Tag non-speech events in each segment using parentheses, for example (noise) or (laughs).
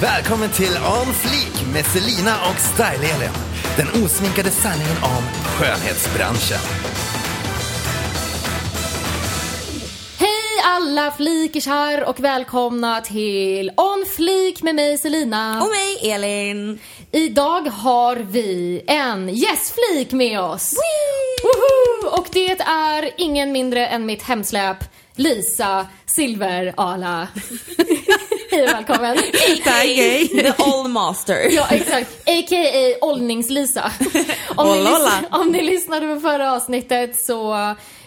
Välkommen till On Fleek med Selina och Style-Elin. Den osminkade sanningen om skönhetsbranschen. Hej alla flikisar och välkomna till On Fleek med mig Selina. Och mig Elin. Idag har vi en gästflik med oss. Woho! Och det är ingen mindre än mitt hemsläp Lisa Silverala. (laughs) Hej och välkommen. (laughs) Tack, (laughs) The All Master. Ja, exakt. A.k.a. Åldnings-Lisa. (laughs) Om, ni om ni lyssnade på förra avsnittet så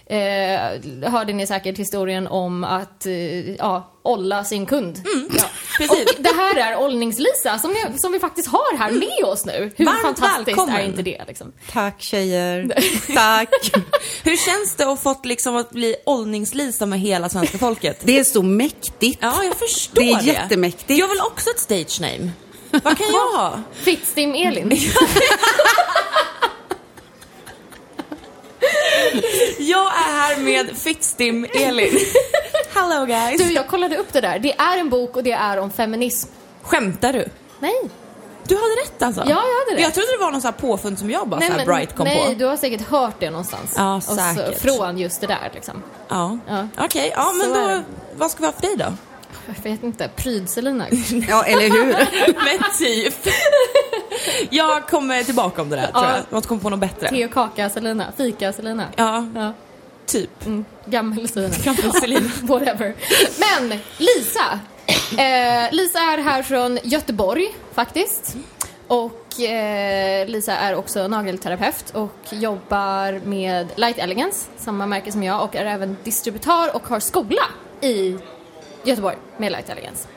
eh, hörde ni säkert historien om att eh, ja, olla sin kund. Mm, ja. precis. Och det här är Åldnings-Lisa som, vi- som vi faktiskt har här med oss nu. Hur Varmt fantastiskt välkommen. är inte det liksom? Tack tjejer. (laughs) Tack. (laughs) Hur känns det att fått liksom att bli åldningslisa med hela svenska folket? Det är så mäktigt. Ja, jag förstår Det det. är jättemäktigt. Jag vill också ett stage name. Vad kan jag ha? Fittstim Elin. (laughs) Jag är här med Fittstim Elin. Hello guys. Du, jag kollade upp det där. Det är en bok och det är om feminism. Skämtar du? Nej. Du hade rätt alltså? Ja, jag hade rätt. Jag trodde det var någon sån här påfund som jag bara nej, så här bright kom nej, på. du har säkert hört det någonstans. Ja, Och så, säkert. från just det där liksom. Ja. Ja. Okej, ja men Så då, vad ska vi ha för dig då? Jag vet inte. Pryd-Selina. Ja, eller hur? (laughs) Men typ. Jag kommer tillbaka om det där tror Ja. jag. Jag måste komma på något bättre. Te och kaka Selina. Fika Selina. Ja, Ja. typ. Mm. Gammel Selina. Gammel Selina. (laughs) Whatever. Men Lisa. Eh, Lisa är här från Göteborg faktiskt. Och eh, Lisa är också nagelterapeut och jobbar med Light Elegance, samma märke som jag, och är även distributör och har skola i Göteborg med Light Elegance.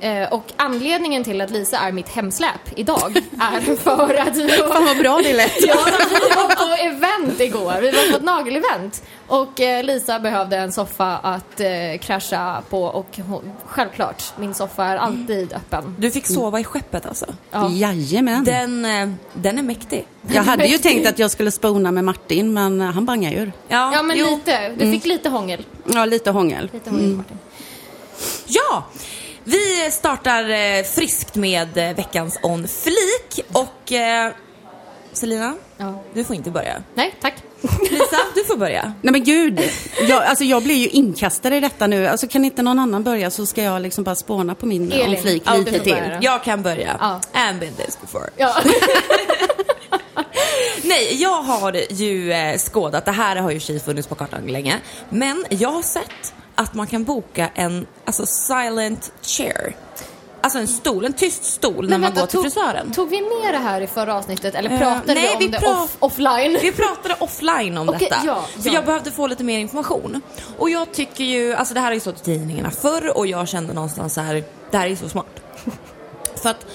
Eh, och anledningen till att Lisa är mitt hemsläp idag (laughs) är för att vi Fan vad bra det lät. (laughs) Ja, vi var på event igår. Vi var på ett nagelevent. Och eh, Lisa behövde en soffa att eh, krascha på och hon, självklart, min soffa är alltid öppen. Du fick sova i skeppet alltså? Ja. Jajamän. Den, den är mäktig. Jag hade ju tänkt att jag skulle spona med Martin, men han bangade ur. Ja, men jo. lite. Du fick lite hångel. Ja, lite hångel. Lite hångel Martin. Ja! Vi startar eh, friskt med eh, veckans On Flik och eh, Selina, Ja. du får inte börja. Nej, tack. Lisa, du får börja. (laughs) Nej men gud, jag, alltså jag blir ju inkastad i detta nu. Alltså kan inte någon annan börja så ska jag liksom bara spåna på min Elin. om flik Ja, lite till. börja. Jag kan börja. Ja. And been this before. Ja. (laughs) Nej, jag har ju eh, skådat, det här har ju tjej funnits på kartan länge, men jag har sett att man kan boka en alltså silent chair. Alltså en stol, en tyst stol när man vänta, går till tog, frisören. Tog vi med det här i förra avsnittet eller Eh, pratade nej, vi om vi det off, offline? Vi pratade offline om Okej, detta. ja, för ja. jag behövde få lite mer information. Och jag tycker ju, alltså det här har ju stått i tidningarna förr och jag kände någonstans så här, det här är så smart. (laughs) för att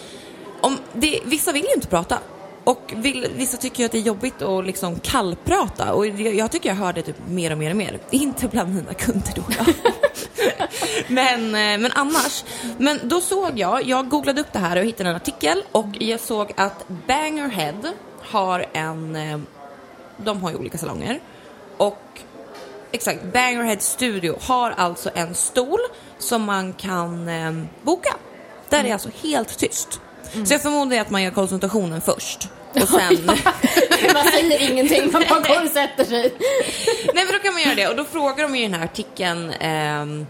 om det, vissa vill ju inte prata. Och vill, vissa tycker att det är jobbigt att liksom kallprata och jag, tycker jag hör det typ mer och mer och mer. Inte bland mina kunder då. (laughs) Men, eh, men annars. Men då såg jag, jag googlade upp det här och hittade en artikel och jag såg att Bangerhead har en, eh, de har ju olika salonger och exakt, Bangerhead Studio har alltså en stol som man kan eh, boka. Där är alltså helt tyst. Så jag förmodar att man gör konsultationen först. Och sen... (laughs) Man säger ingenting, man bara går och sätter sig. Nej men då kan man göra det och då frågar de i den här artikeln ehm,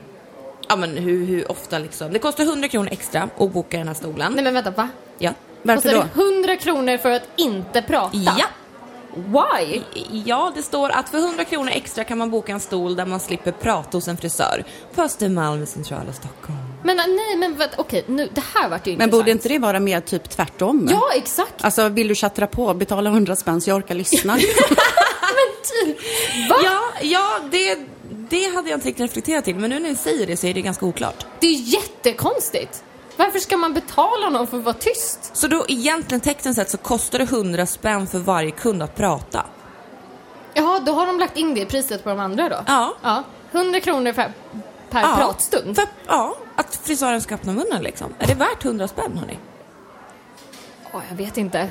Ja men hur, hur ofta liksom. Det kostar 100 kronor extra att boka den här stolen. Nej men vänta, va? Ja. Varför Kostar då? det 100 kronor för att inte prata? Ja. Why? Ja, det står att för 100 kronor extra kan man boka en stol där man slipper prata hos en frisör på Östermalm i centrala Stockholm. Men nej, men okej, nu, det här vart ju Men intressant. borde inte det vara mer typ tvärtom? Ja, exakt. Alltså vill du chattra på, betala 100 spänn så jag orkar lyssna. (laughs) Typ. Va? Ja, ja det, det hade jag inte riktigt reflekterat till men nu när ni säger det så är det ganska oklart. Det är jättekonstigt. Varför ska man betala någon för att vara tyst? Så då egentligen tekniskt sett så kostar det 100 spänn för varje kund att prata. Jaha, då har de lagt in det i priset på de andra då? Ja. ja 100 kronor per, per Ja, pratstund. För, ja, att frisören ska öppna munnen liksom. Är det värt 100 spänn hörni? Åh, jag vet inte.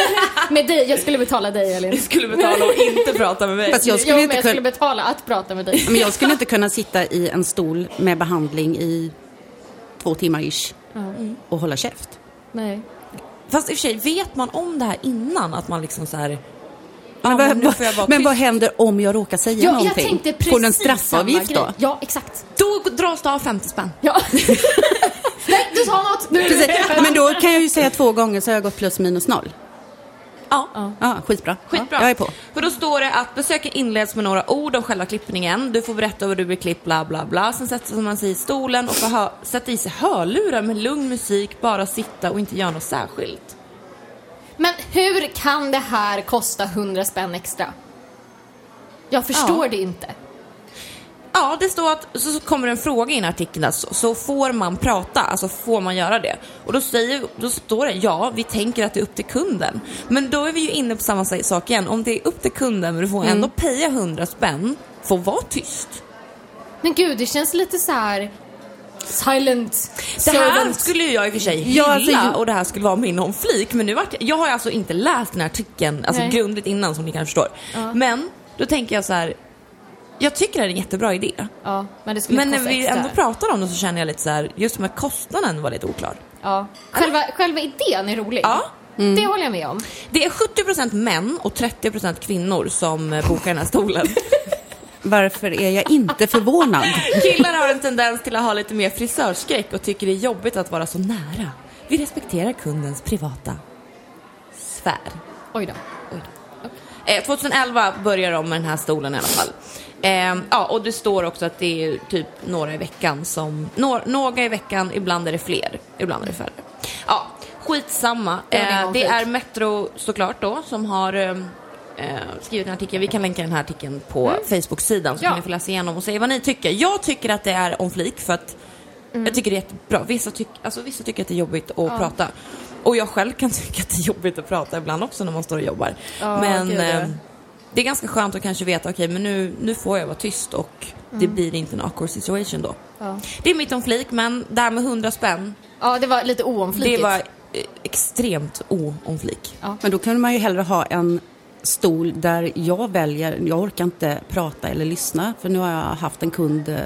(laughs) med dig, jag skulle betala dig Elin. skulle betala och inte prata med mig. Fast jag skulle jo, inte jag kunna- skulle betala att prata med dig. Men jag skulle inte kunna sitta i en stol med behandling i två timmar ish. och hålla käft. Nej. Fast i och för sig, vet man om det här innan? Att man liksom så här... Men, Ja, vad, men jag vad, men vad händer om jag råkar säga Ja, jag någonting? tänkte precis Får du en straffavgift då? Ja, exakt. Då dras det av 50 spänn. Ja. (laughs) Nej, du sa något! Nu. Precis. Men då kan jag ju säga två gånger så har jag gått plus minus noll. Ja. Ja, skitbra. Skitbra. Ja, jag är på. För då står det att besöket inleds med några ord om själva klippningen. Du får berätta hur du blir klippt, bla bla bla. Sen sätter man sig i stolen och får sätta i sig hörlurar med lugn musik, bara sitta och inte göra något särskilt. Men hur kan det här kosta 100 spänn extra? Jag förstår Ja. det inte. Ja, det står att så så kommer en fråga i den artikeln, alltså, så får man prata, alltså får man göra det? Och då, säger, då står det, ja, vi tänker att det är upp till kunden. Men då är vi ju inne på samma sak igen, om det är upp till kunden men du får ändå peja 100 spänn, får vara tyst. Men gud, det känns lite så här silent Det här servant. skulle ju jag i och för sig hylla Ja, alltså, ju- och det här skulle vara min om flik. Men nu vart jag, jag har alltså inte läst den här artikeln alltså Nej. grundligt innan som ni kanske förstår. Men då tänker jag så här. Jag tycker det är en jättebra idé. Ja, men Men när vi extra. ändå pratar om det så känner jag lite så här, just med kostnaden var lite oklar. Ja. Själva, själva idén är rolig. Ja. Det håller jag med om. Det är 70% män och 30% kvinnor som eh, bokar den här stolen. (laughs) Varför är jag inte förvånad? Killar har en tendens till att ha lite mer frisörskräck och tycker det är jobbigt att vara så nära. Vi respekterar kundens privata sfär. Oj då. Eh, 2011 börjar de med den här stolen i alla fall. Eh, ja, och det står också att det är typ några i veckan som... Några, några i veckan, ibland är det fler, ibland är det färre. Ja, skitsamma. Eh, det är Metro såklart då som har eh, eh, skrivit en artikel. Vi kan länka den här artikeln på Facebook-sidan så Ja. kan ni få läsa igenom och säga vad ni tycker. Jag tycker att det är om flik för att jag tycker det är jättebra. Vissa, tyck, alltså, vissa tycker att det är jobbigt att prata. Och jag själv kan (laughs) tycka att det är jobbigt att prata ibland också när man står och jobbar. Ja, men ja. eh, det är ganska skönt att kanske veta, okej men nu, nu får jag vara tyst och det blir inte en awkward situation då. Ja. Det är mitt om flik, men det här med 100 spänn, Ja, det var lite det oomflikigt. var eh, extremt o-om flik. Men då kunde man ju hellre ha en stol där jag väljer, jag orkar inte prata eller lyssna för nu har jag haft en kund eh,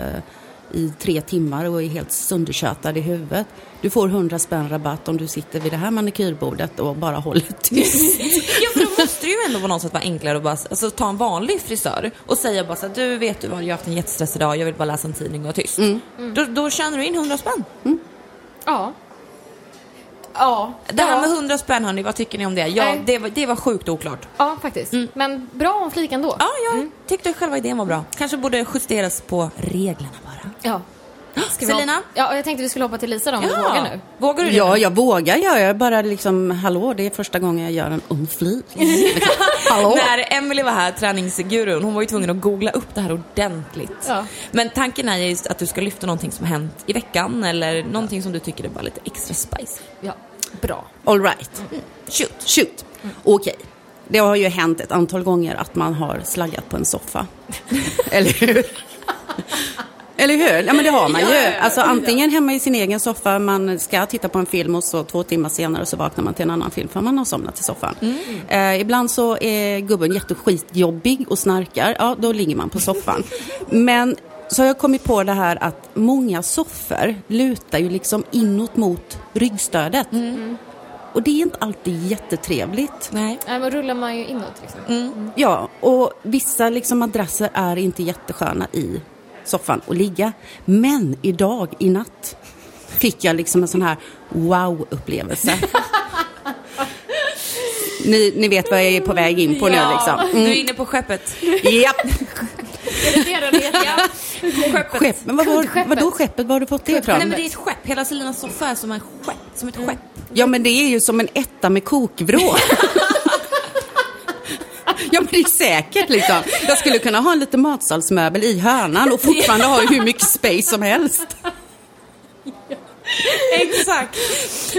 i tre timmar och är helt söndertjötad i huvudet. Du får 100 spänn rabatt om du sitter vid det här manikyrbordet och bara håller tyst. (laughs) Ja, för då måste det ju ändå på något sätt vara enklare att bara alltså, ta en vanlig frisör och säga bara så här, du vet du vad, jag har haft en jättestressig dag, jag vill bara läsa en tidning och vara tyst. Då, då tjänar du in 100 spänn. Ja. Ja. Det här ja. med 100 spänn hörni, vad tycker ni om det? Ja, det var, det var sjukt oklart. Ja, faktiskt. Men bra om flik ändå. Ja, jag tyckte själva idén var bra. Kanske borde justeras på reglerna bara. Ja. Ska Selina? Ja, jag tänkte vi skulle hoppa till Lisa då om du vågar nu. Vågar du det? Ja, jag vågar göra. Jag bara liksom, hallå, det är första gången jag gör en (laughs) hallå? När Emily var här, träningsgurun, hon var ju tvungen att googla upp det här ordentligt. Ja. Men tanken är just att du ska lyfta någonting som har hänt i veckan eller någonting som du tycker är bara lite extra spicy. Ja. Bra. All right. Shoot. Shoot. Okej. Det har ju hänt ett antal gånger att man har slaggat på en soffa. (laughs) Eller hur? Eller hur? Ja men det har man ju. Ja. Alltså antingen hemma i sin egen soffa, man ska titta på en film och så två timmar senare så vaknar man till en annan film för man har somnat i soffan. Eh, ibland så är gubben jätteskitjobbig och snarkar, ja då ligger man på soffan. Men så har jag kommit på det här att många soffor lutar ju liksom inåt mot ryggstödet. Och det är inte alltid jättetrevligt. Nej. Nej, men rullar man ju inåt liksom. Ja, och vissa liksom madrasser är inte jättesköna i soffan att ligga. Men idag, i natt, fick jag liksom en sån här wow-upplevelse. (laughs) ni, ni vet vad jag är på väg in på nu liksom. Du är Mm. inne på skeppet. Japp, Är det det den heter? Skeppet. skepp. Men vad var, vadå skeppet? Var har du fått det ifrån? Nej men det är ett skepp. Hela Selinas soffa är som en skepp. Som ett skepp. Ja, men det är ju som en etta med kokvrå. (laughs) Ja det är säkert liksom. Jag skulle kunna ha en liten matsalsmöbel i hörnan och fortfarande ha hur mycket space som helst. Exakt.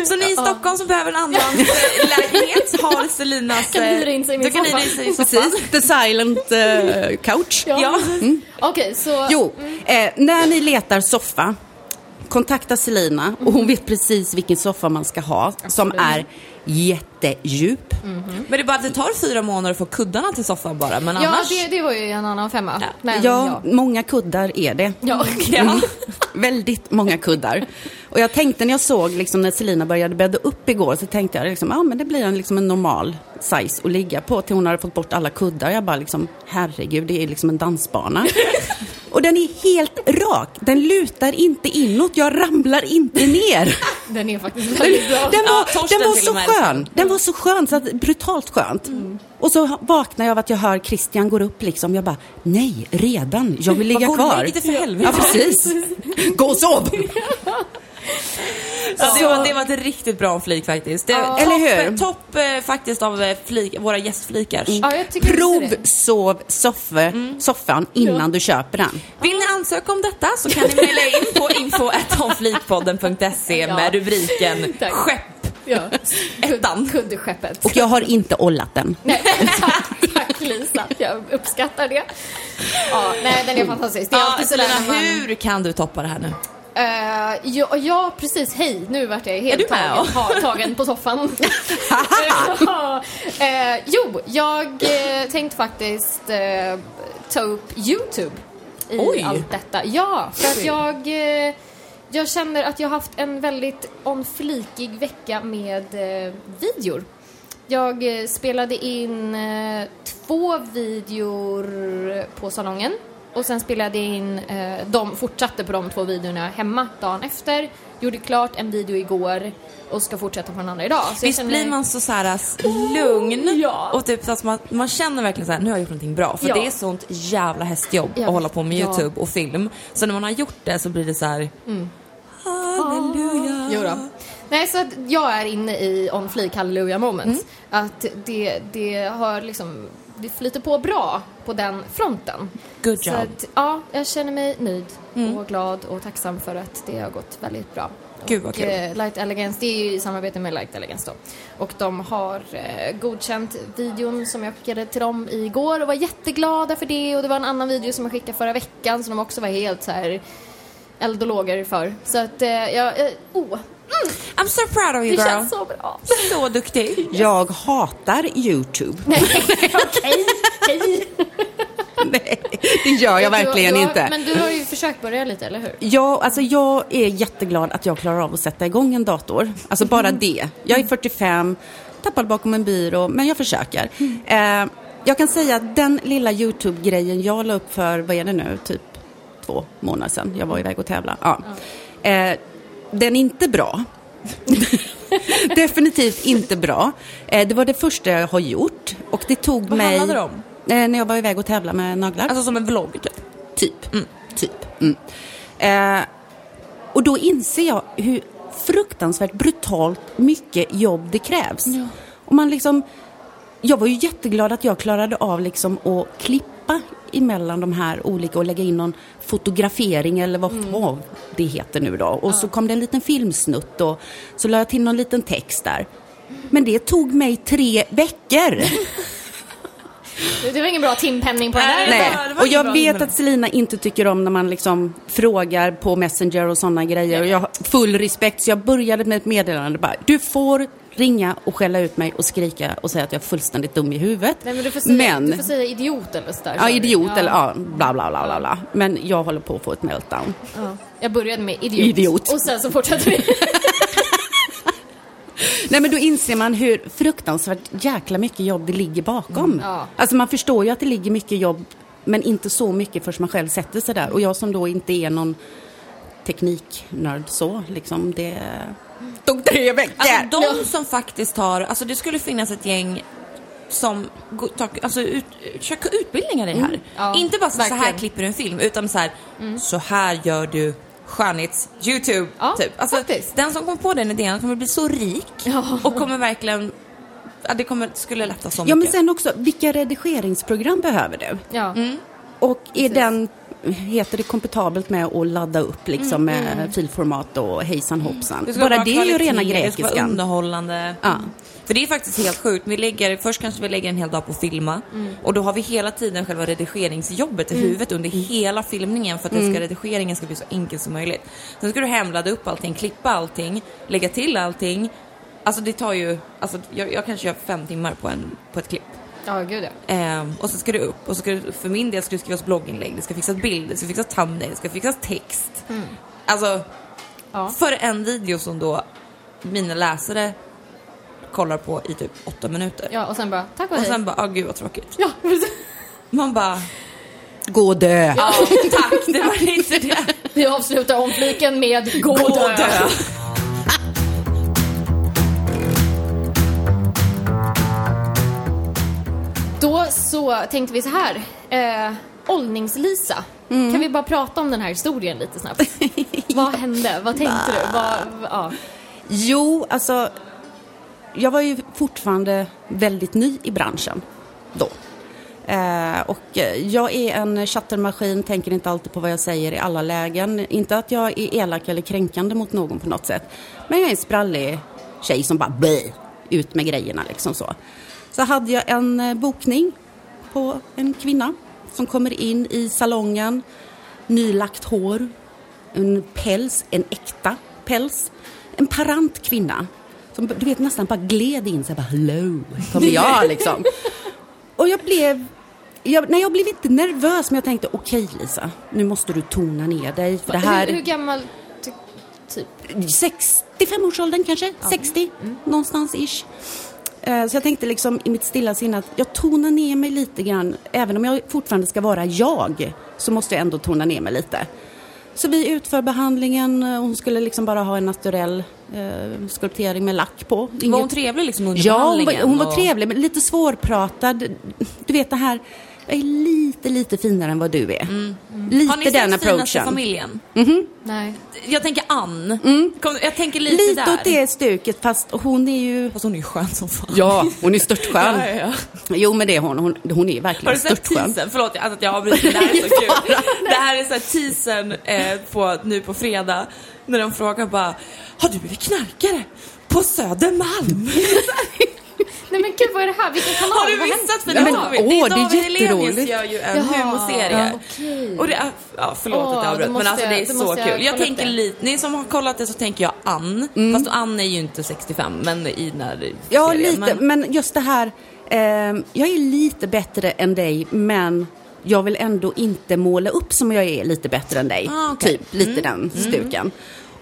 Så ni i Stockholm som behöver en andrahandslägenhet har Selinas... Kan hyra in sig i min Du kan soffa. hyra in sig i soffan. Precis, the silent eh, couch. Ja. Okej, så... Jo, eh, när ni letar soffa, kontakta Selina och hon vet precis vilken soffa man ska ha som är jättedjup. Men det bara det tar fyra månader att få kuddarna till soffan bara. Men Ja, annars... det, det var ju en annan femma. Men, Ja, många kuddar är det. ja. Ja. Väldigt många kuddar. Och jag tänkte när jag såg liksom, när Selina började bädda upp igår så tänkte jag liksom, ja men det blir en, liksom en normal size att ligga på till hon hade fått bort alla kuddar. Jag bara liksom, herregud det är liksom en dansbana. (laughs) Och den är helt rak, den lutar inte inåt, jag ramlar inte ner. (laughs) Den är faktiskt väldigt bra. Den Ja, var, Torsten den var så och skön. Den var så skön, så att, brutalt skönt. Och så vaknar jag av att jag hör Christian går upp liksom. Jag bara, nej, redan. Jag vill ligga Vad går du kvar. med? Inte för helvete. Ja, precis. (laughs) Gå och sov! Ja, det, var, det var ett riktigt bra flik faktiskt. Det, Ja. topp, Eller hur? Topp eh, faktiskt av eh, flik, våra gästflikar. Ja, jag tycker också det. Provsov soffe, soffan innan du köper den. Vill ni ansöka om detta så kan ni mejla in på (laughs) info.onflikpodden.se Ja. med rubriken (laughs) Tack. Skepp. Ja. Ettan. Kuddskeppet. Och jag har inte ollat den. Nej, (laughs) tack, tack Lisa, jag uppskattar det. Ja, nej, den är fantastisk. Det är Ja, alltid när man... hur kan du toppa det här nu? Eh, ja, ja, precis. Hej, nu vart jag helt tagen, ha, tagen på soffan. (laughs) (laughs) eh, jo, jag eh, tänkte faktiskt eh, ta upp YouTube i Oj. allt detta. Ja, för att jag, jag känner att jag har haft en väldigt on flikig vecka med videor. Jag spelade in två videor på salongen och sen spelade jag in, eh, de fortsatte på de två videorna hemma dagen efter. Gjorde klart en video igår och ska fortsätta på den andra idag. Så Visst känner- blir man så, så här, lugn ja. och typ så att man, man känner verkligen så här, nu har jag gjort någonting bra. För Ja. det är sånt jävla hästjobb Jag att hålla på med ja. YouTube och film. Så när man har gjort det så blir det så här, halleluja. Jo då. Nej, så att jag är inne i on fleek hallelujah moment. Mm. Att det, det har liksom, det flyter på bra på den fronten. Good Så job. att, ja, jag känner mig nöjd Mm. och glad och tacksam för att det har gått väldigt bra. Gud, vad kul. eh, Light Elegance, det är ju i samarbete med Light Elegance då. Och de har eh, godkänt videon som jag skickade till dem igår och var jätteglada för det. Och det var en annan video som jag skickade förra veckan som de också var helt så här eld och lågor för. Så att, eh, jag, eh, oh, I'm so proud of you det girl. känns så bra. Så duktig. (laughs) Jag hatar YouTube. Nej, (laughs) okej, hej. Nej, det gör jag verkligen du, du har, inte. Men du har ju försökt börja lite, eller hur? Ja, alltså jag är jätteglad att jag klarar av att sätta igång en dator. Alltså bara det. Jag är 45, tappad bakom en byrå, men jag försöker. Eh, jag kan säga att den lilla YouTube-grejen jag la upp för, vad är det nu, typ två månader sedan. Jag var iväg och tävla. Ja. Eh, den är inte bra. (laughs) Definitivt inte bra. Eh, det var det första jag har gjort. Och det tog Vad mig... handlade det om? Eh, när jag var iväg och tävla med naglar. Alltså som en vlogg typ. Typ. Typ. Mm. Eh, och då inser jag hur fruktansvärt brutalt mycket jobb det krävs. Och man liksom, jag var ju jätteglad att jag klarade av liksom att klippa emellan de här olika och lägga in någon fotografering eller vad fan det heter nu då. Och så kom det en liten filmsnutt och så la jag till någon liten text där. Men det tog mig tre veckor. (laughs) Det, var ingen bra timpenning på det där. Nej. Nej, det var och jag vet att Selina inte tycker om när man liksom frågar på Messenger och sådana grejer. Och jag har full respekt, så jag började med ett meddelande bara. Du får ringa och skälla ut mig och skrika och säga att jag är fullständigt dum i huvudet. Nej, men du får säga, Men- du får säga idiot eller sådär. Ja, idiot eller ja, bla bla bla bla bla. Men jag håller på att få ett meltdown. Ja. Jag började med idiot. Idiot. Och sen så fortsatte vi. (laughs) Nej men då inser man hur fruktansvärt jäkla mycket jobb det ligger bakom. Ja. Alltså man förstår ju att det ligger mycket jobb men inte så mycket förrän man själv sätter sig där. Och jag som då inte är någon tekniknörd så, liksom det tog tre veckor. Alltså de som faktiskt har, alltså det skulle finnas ett gäng som alltså ut, köker utbildningar i det här. Ja, Inte bara så, så här klipper du en film, utan så här, så här gör du skönhets-youtube. Ja, typ. alltså, faktiskt. den som kom på den idén kommer bli så rik Ja. och kommer verkligen, det kommer, skulle lätta så Ja men mycket. sen också, vilka redigeringsprogram behöver du? Ja. Och är den, heter det komfortabelt med att ladda upp liksom med filformat och hejsan hoppsan? Det Bara det är ju rena Det ska vara grekiskan. underhållande. Ja. För det är faktiskt helt sjukt. Vi lägger, först kanske vi lägger en hel dag på att filma och då har vi hela tiden själva redigeringsjobbet i huvudet under hela filmningen för att det ska, redigeringen ska bli så enkel som möjligt. Sen ska du hemladda upp allting, klippa allting, lägga till allting. Alltså det tar ju, alltså jag, jag kanske gör fem timmar på, en, på ett klipp. Ja, gud ja. Ehm, och så ska det upp och så ska det, för min del ska det skrivas blogginlägg, det ska fixas bilder, det ska fixas thumbnail, det ska fixas text. Alltså, Ja. För en video som då mina läsare kollar på i typ åtta minuter. Ja, och sen bara, tack och Och hej. sen bara, ah gud vad tråkigt. Ja. Man bara, Gå och dö. ja (laughs) tack, det var inte det. Vi avslutar omfliken med gå och dö. Då så tänkte vi så här. Eh, Åldnings-Lisa. Kan vi bara prata om den här historien lite snabbt? (laughs) Vad hände? Vad tänkte du? Vad, ja. Jo, alltså. Jag var ju fortfarande väldigt ny i branschen då. Eh, och eh, jag är en chattermaskin, tänker inte alltid på vad jag säger i alla lägen. Inte att jag är elak eller kränkande mot någon på något sätt. Men jag är en sprallig tjej som bara blä, ut med grejerna liksom så. Så hade jag en eh, bokning på en kvinna som kommer in i salongen, nylagt hår, en päls, en äkta päls, en parant kvinna som du vet nästan bara gled in så bara hello, kommer jag (laughs) liksom. Och jag blev, jag, nej jag blev inte nervös men jag tänkte okej Lisa, nu måste du tona ner dig för det här Hur, hur gammal ty- typ? 65-årsåldern kanske, 60, någonstans ish. Eh, Så jag tänkte liksom i mitt stilla sinne att jag tonar ner mig lite grann. Även om jag fortfarande ska vara jag så måste jag ändå tona ner mig lite. Så vi utför behandlingen. eh, Hon skulle liksom bara ha en naturell eh, skulptering med lack på. Var Inget- hon trevlig liksom under Ja, hon var, behandlingen? hon var och- trevlig men lite svårpratad. Du vet det här, jag är lite, lite finare än vad du är. Lite Mm. Har ni den sett finaste familjen? Nej. Jag tänker Ann. Kom, jag tänker lite, Lite där. åt det stuket fast hon är ju... Fast hon är ju skön som fan. Ja, hon är störtskön. (laughs) Ja, ja, ja. Jo men det är hon, hon, hon är Har verkligen du sett störtskön. teasern? Förlåt alltså att jag avbryter, det här är så (laughs) kul. Det här är så här teasern eh, på, nu på fredag när de frågar bara Har du blivit knarkare? På Södermalm? (laughs) Nej men gud vad är det här? Vilken kanal? Har du missat? För det, men, åh, det är David Hellenius gör ju en Jaha, humorserie. okej. Och det är, ja, förlåt Åh, att jag avbröt men alltså det är så jag kul. Jag tänker lite, ni som har kollat det så tänker jag Ann. Fast Ann är ju inte 65 men i den här Ja, serien. lite. Men... just det här, eh, jag är lite bättre än dig men jag vill ändå inte måla upp som jag är lite bättre än dig. Ah, okej. Typ, lite den stuken.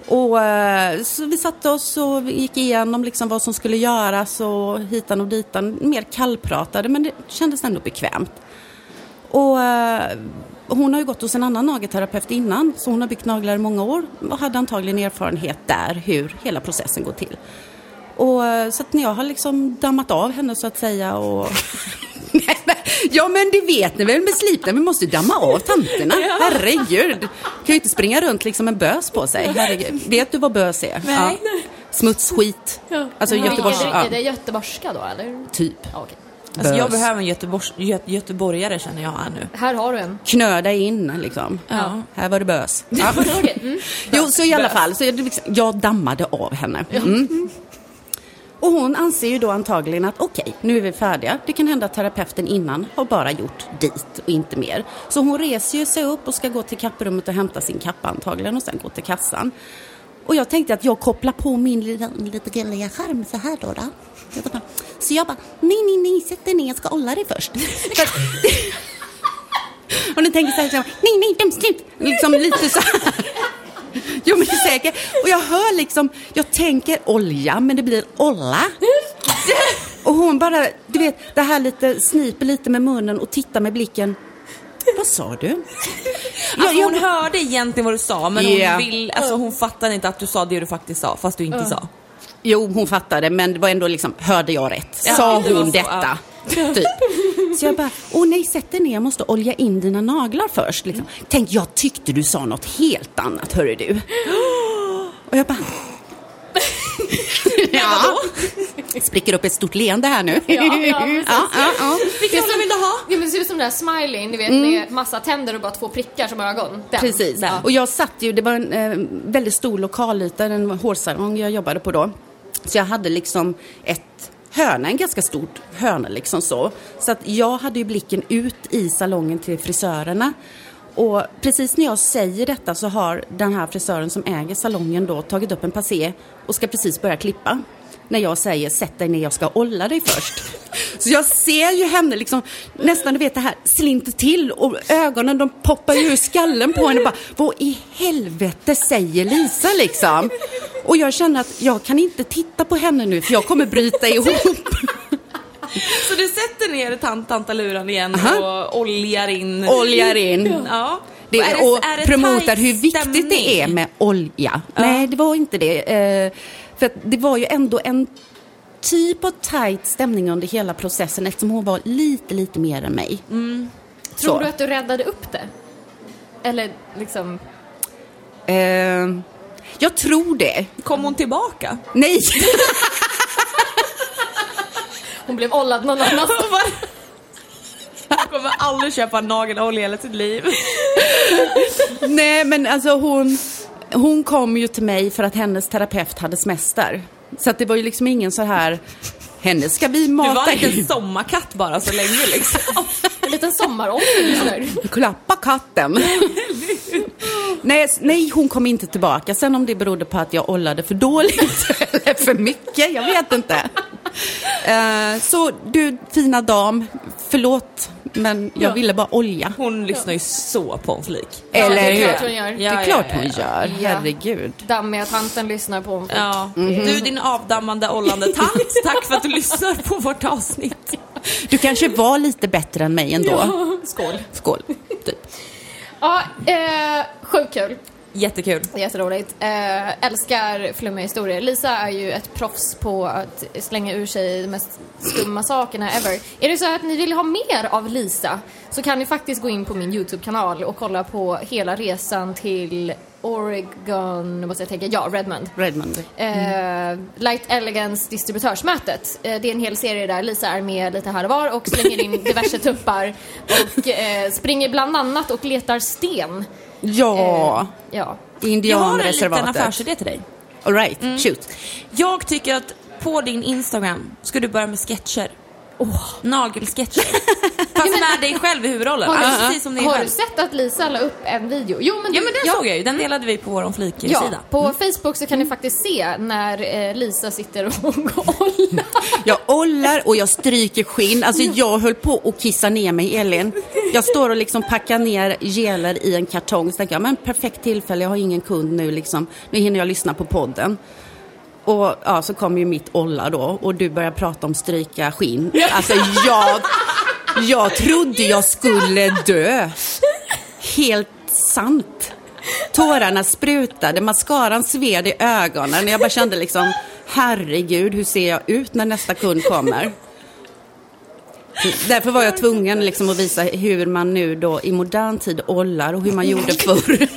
Och eh, så vi satte oss och gick igenom liksom vad som skulle göras och hitan och ditan. Mer kallpratade men det kändes ändå bekvämt. Och eh, hon har ju gått hos en annan nagelterapeut innan så hon har byggt naglar i många år och hade antagligen erfarenhet där hur hela processen går till. Och, eh, så att när jag har liksom dammat av henne så att säga och... (laughs) (laughs) Nej, ja men det vet ni väl med slipnen, vi måste ju damma av tanterna. (laughs) Herregud. Kan ju inte springa runt liksom en bös på sig. Herregud. Vet du vad bös är? Nej. Ja. Smuts, skit. Alltså Göteborgs... är, det, Ja, är det göteborgska då eller? typ. Ja, okej. Alltså jag behöver en Göteborgs, gö, göteborgare känner jag här nu. Här har du en. Knöda in liksom. Ja. Här var det bös. (laughs) Ja. Okej, mm. Jo, så i alla fall, så jag, liksom- jag dammade av henne. Mm. Och hon anser ju då antagligen att okej, nu är vi färdiga. Det kan hända att terapeuten innan har bara gjort dit och inte mer. Så hon reser ju sig upp och ska gå till kapprummet och hämta sin kappa antagligen och sen gå till kassan. Och jag tänkte att jag kopplar på min lilla, lite gulliga skärm så här då. då. Så jag bara, nej, nej, nej, sätt dig ner, jag ska olla dig först. (laughs) (laughs) Och ni tänker så här, så här, nej, nej, döm slut. Liksom lite så här. Jo men det är säkert. Och jag hör liksom, jag tänker olja men det blir olla. Och hon bara, du vet, det här lite, sniper lite med munnen och tittar med blicken. Vad sa du? Alltså hon hörde egentligen vad du sa men Ja. hon, vill, alltså, hon fattade inte att du sa det du faktiskt sa fast du inte sa. Jo, hon fattade, men det var ändå liksom, hörde jag rätt? Ja, Sa det hon så, detta? Typ. Så jag bara, åh nej, sätt dig ner, jag måste olja in dina naglar först. Liksom. Tänk, jag tyckte du sa något helt annat, hörru du. Och jag bara... (laughs) ja. Spricker upp ett stort leende här nu. Ja, ja, precis. ja, ja, ja. Vilken roll vill du ha? Ja, men det ser ut som den där smileyn, ni vet med massa tänder och bara två prickar som ögon. Den. Precis. Ja. Och jag satt ju, det var en eh, väldigt stor lokalyta, en hårsalong jag jobbade på då. Så jag hade liksom ett höna, en ganska stor höna liksom så. Så att jag hade ju blicken ut i salongen till frisörerna. Och precis när jag säger detta så har den här frisören som äger salongen då tagit upp en passé och ska precis börja klippa. När jag säger sätt dig ner, jag ska olla dig först. (laughs) Så jag ser ju henne liksom nästan, du vet det här slinter till och ögonen de poppar ju ur skallen på henne. Bara, Vad i helvete säger Lisa liksom? Och jag känner att jag kan inte titta på henne nu för jag kommer bryta (laughs) ihop. Så du sätter ner tant tantaluran igen Aha. och oljar in? Oljar in. Ja. Det, är och är det promotar tajt hur viktigt stämning? det är med olja. Nej, det var inte det. Eh, för det var ju ändå en typ av tight stämning under hela processen eftersom hon var lite, lite mer än mig. Tror Så. du att du räddade upp det? Eller liksom... Eh, jag tror det. Kom hon tillbaka? Nej! (laughs) Hon blev ollad någon annanstans. (laughs) Jag kommer aldrig köpa nagelolja i hela sitt liv. (laughs) Nej, men alltså hon, hon kom ju till mig för att hennes terapeut hade semester. Så att det var ju liksom ingen så här, henne ska vi Du mata var inte in. en sommarkatt bara så länge liksom. (laughs) En liten sommarångest. Klappa katten. (laughs) nej, nej, hon kom inte tillbaka. Sen om det berodde på att jag ollade för dåligt (laughs) eller för mycket, jag vet inte. Eh, så du fina dam, förlåt, men jag ville bara olja. Hon lyssnar ju så på en flik. Eller det är hur? klart hon gör. Det är klart hon gör, Ja. herregud. Dammiga tanten lyssnar på honom. Ja. Mhm. Du din avdammande ollande tant, (laughs) tack för att du lyssnar på vårt avsnitt. Du kanske var lite bättre än mig ändå. Skål. Skål. Typ. Ja, eh, sjukt kul. Jättekul. Jätteroligt. Eh, älskar flummiga historier. Lisa är ju ett proffs på att slänga ur sig de mest skumma sakerna ever. Är det så att ni vill ha mer av Lisa så kan ni faktiskt gå in på min YouTube-kanal och kolla på hela resan till Oregon, nu måste jag tänka, ja, Redmond. Redmond. Eh, Light Elegance distributörsmötet. Eh, det är en hel serie där Lisa är med lite här och var och slänger in (laughs) diverse tuppar och eh, springer bland annat och letar sten. Ja, Eh, ja. Jag har en liten indianreservatet. affärsidé till dig. All right, shoot. Jag tycker att på din Instagram ska du börja med sketcher. Nagelsketcher. (laughs) Fast med dig själv i huvudrollen. Har, Alltså, precis som dig har själv. du sett att Lisa la upp en video? Jo, men, Ja men den såg jag ju, den delade vi på vår Ja, flik-sida. på Facebook så kan ni faktiskt se när eh, Lisa sitter och (laughs) ollar. (laughs) Jag ollar och jag stryker skinn. Alltså jag höll på att kissa ner mig, Elin. Jag står och liksom packar ner geler i en kartong. Så tänker jag, men perfekt tillfälle, jag har ingen kund nu liksom. Nu hinner jag lyssna på podden. Och ja, så kom ju mitt olla då och du började prata om stryka skinn. Alltså jag, jag trodde jag skulle dö. Helt sant. Tårarna sprutade, mascaran sved i ögonen. Jag bara kände liksom, herregud, hur ser jag ut när nästa kund kommer? Därför var jag tvungen liksom att visa hur man nu då i modern tid ollar och hur man gjorde förr.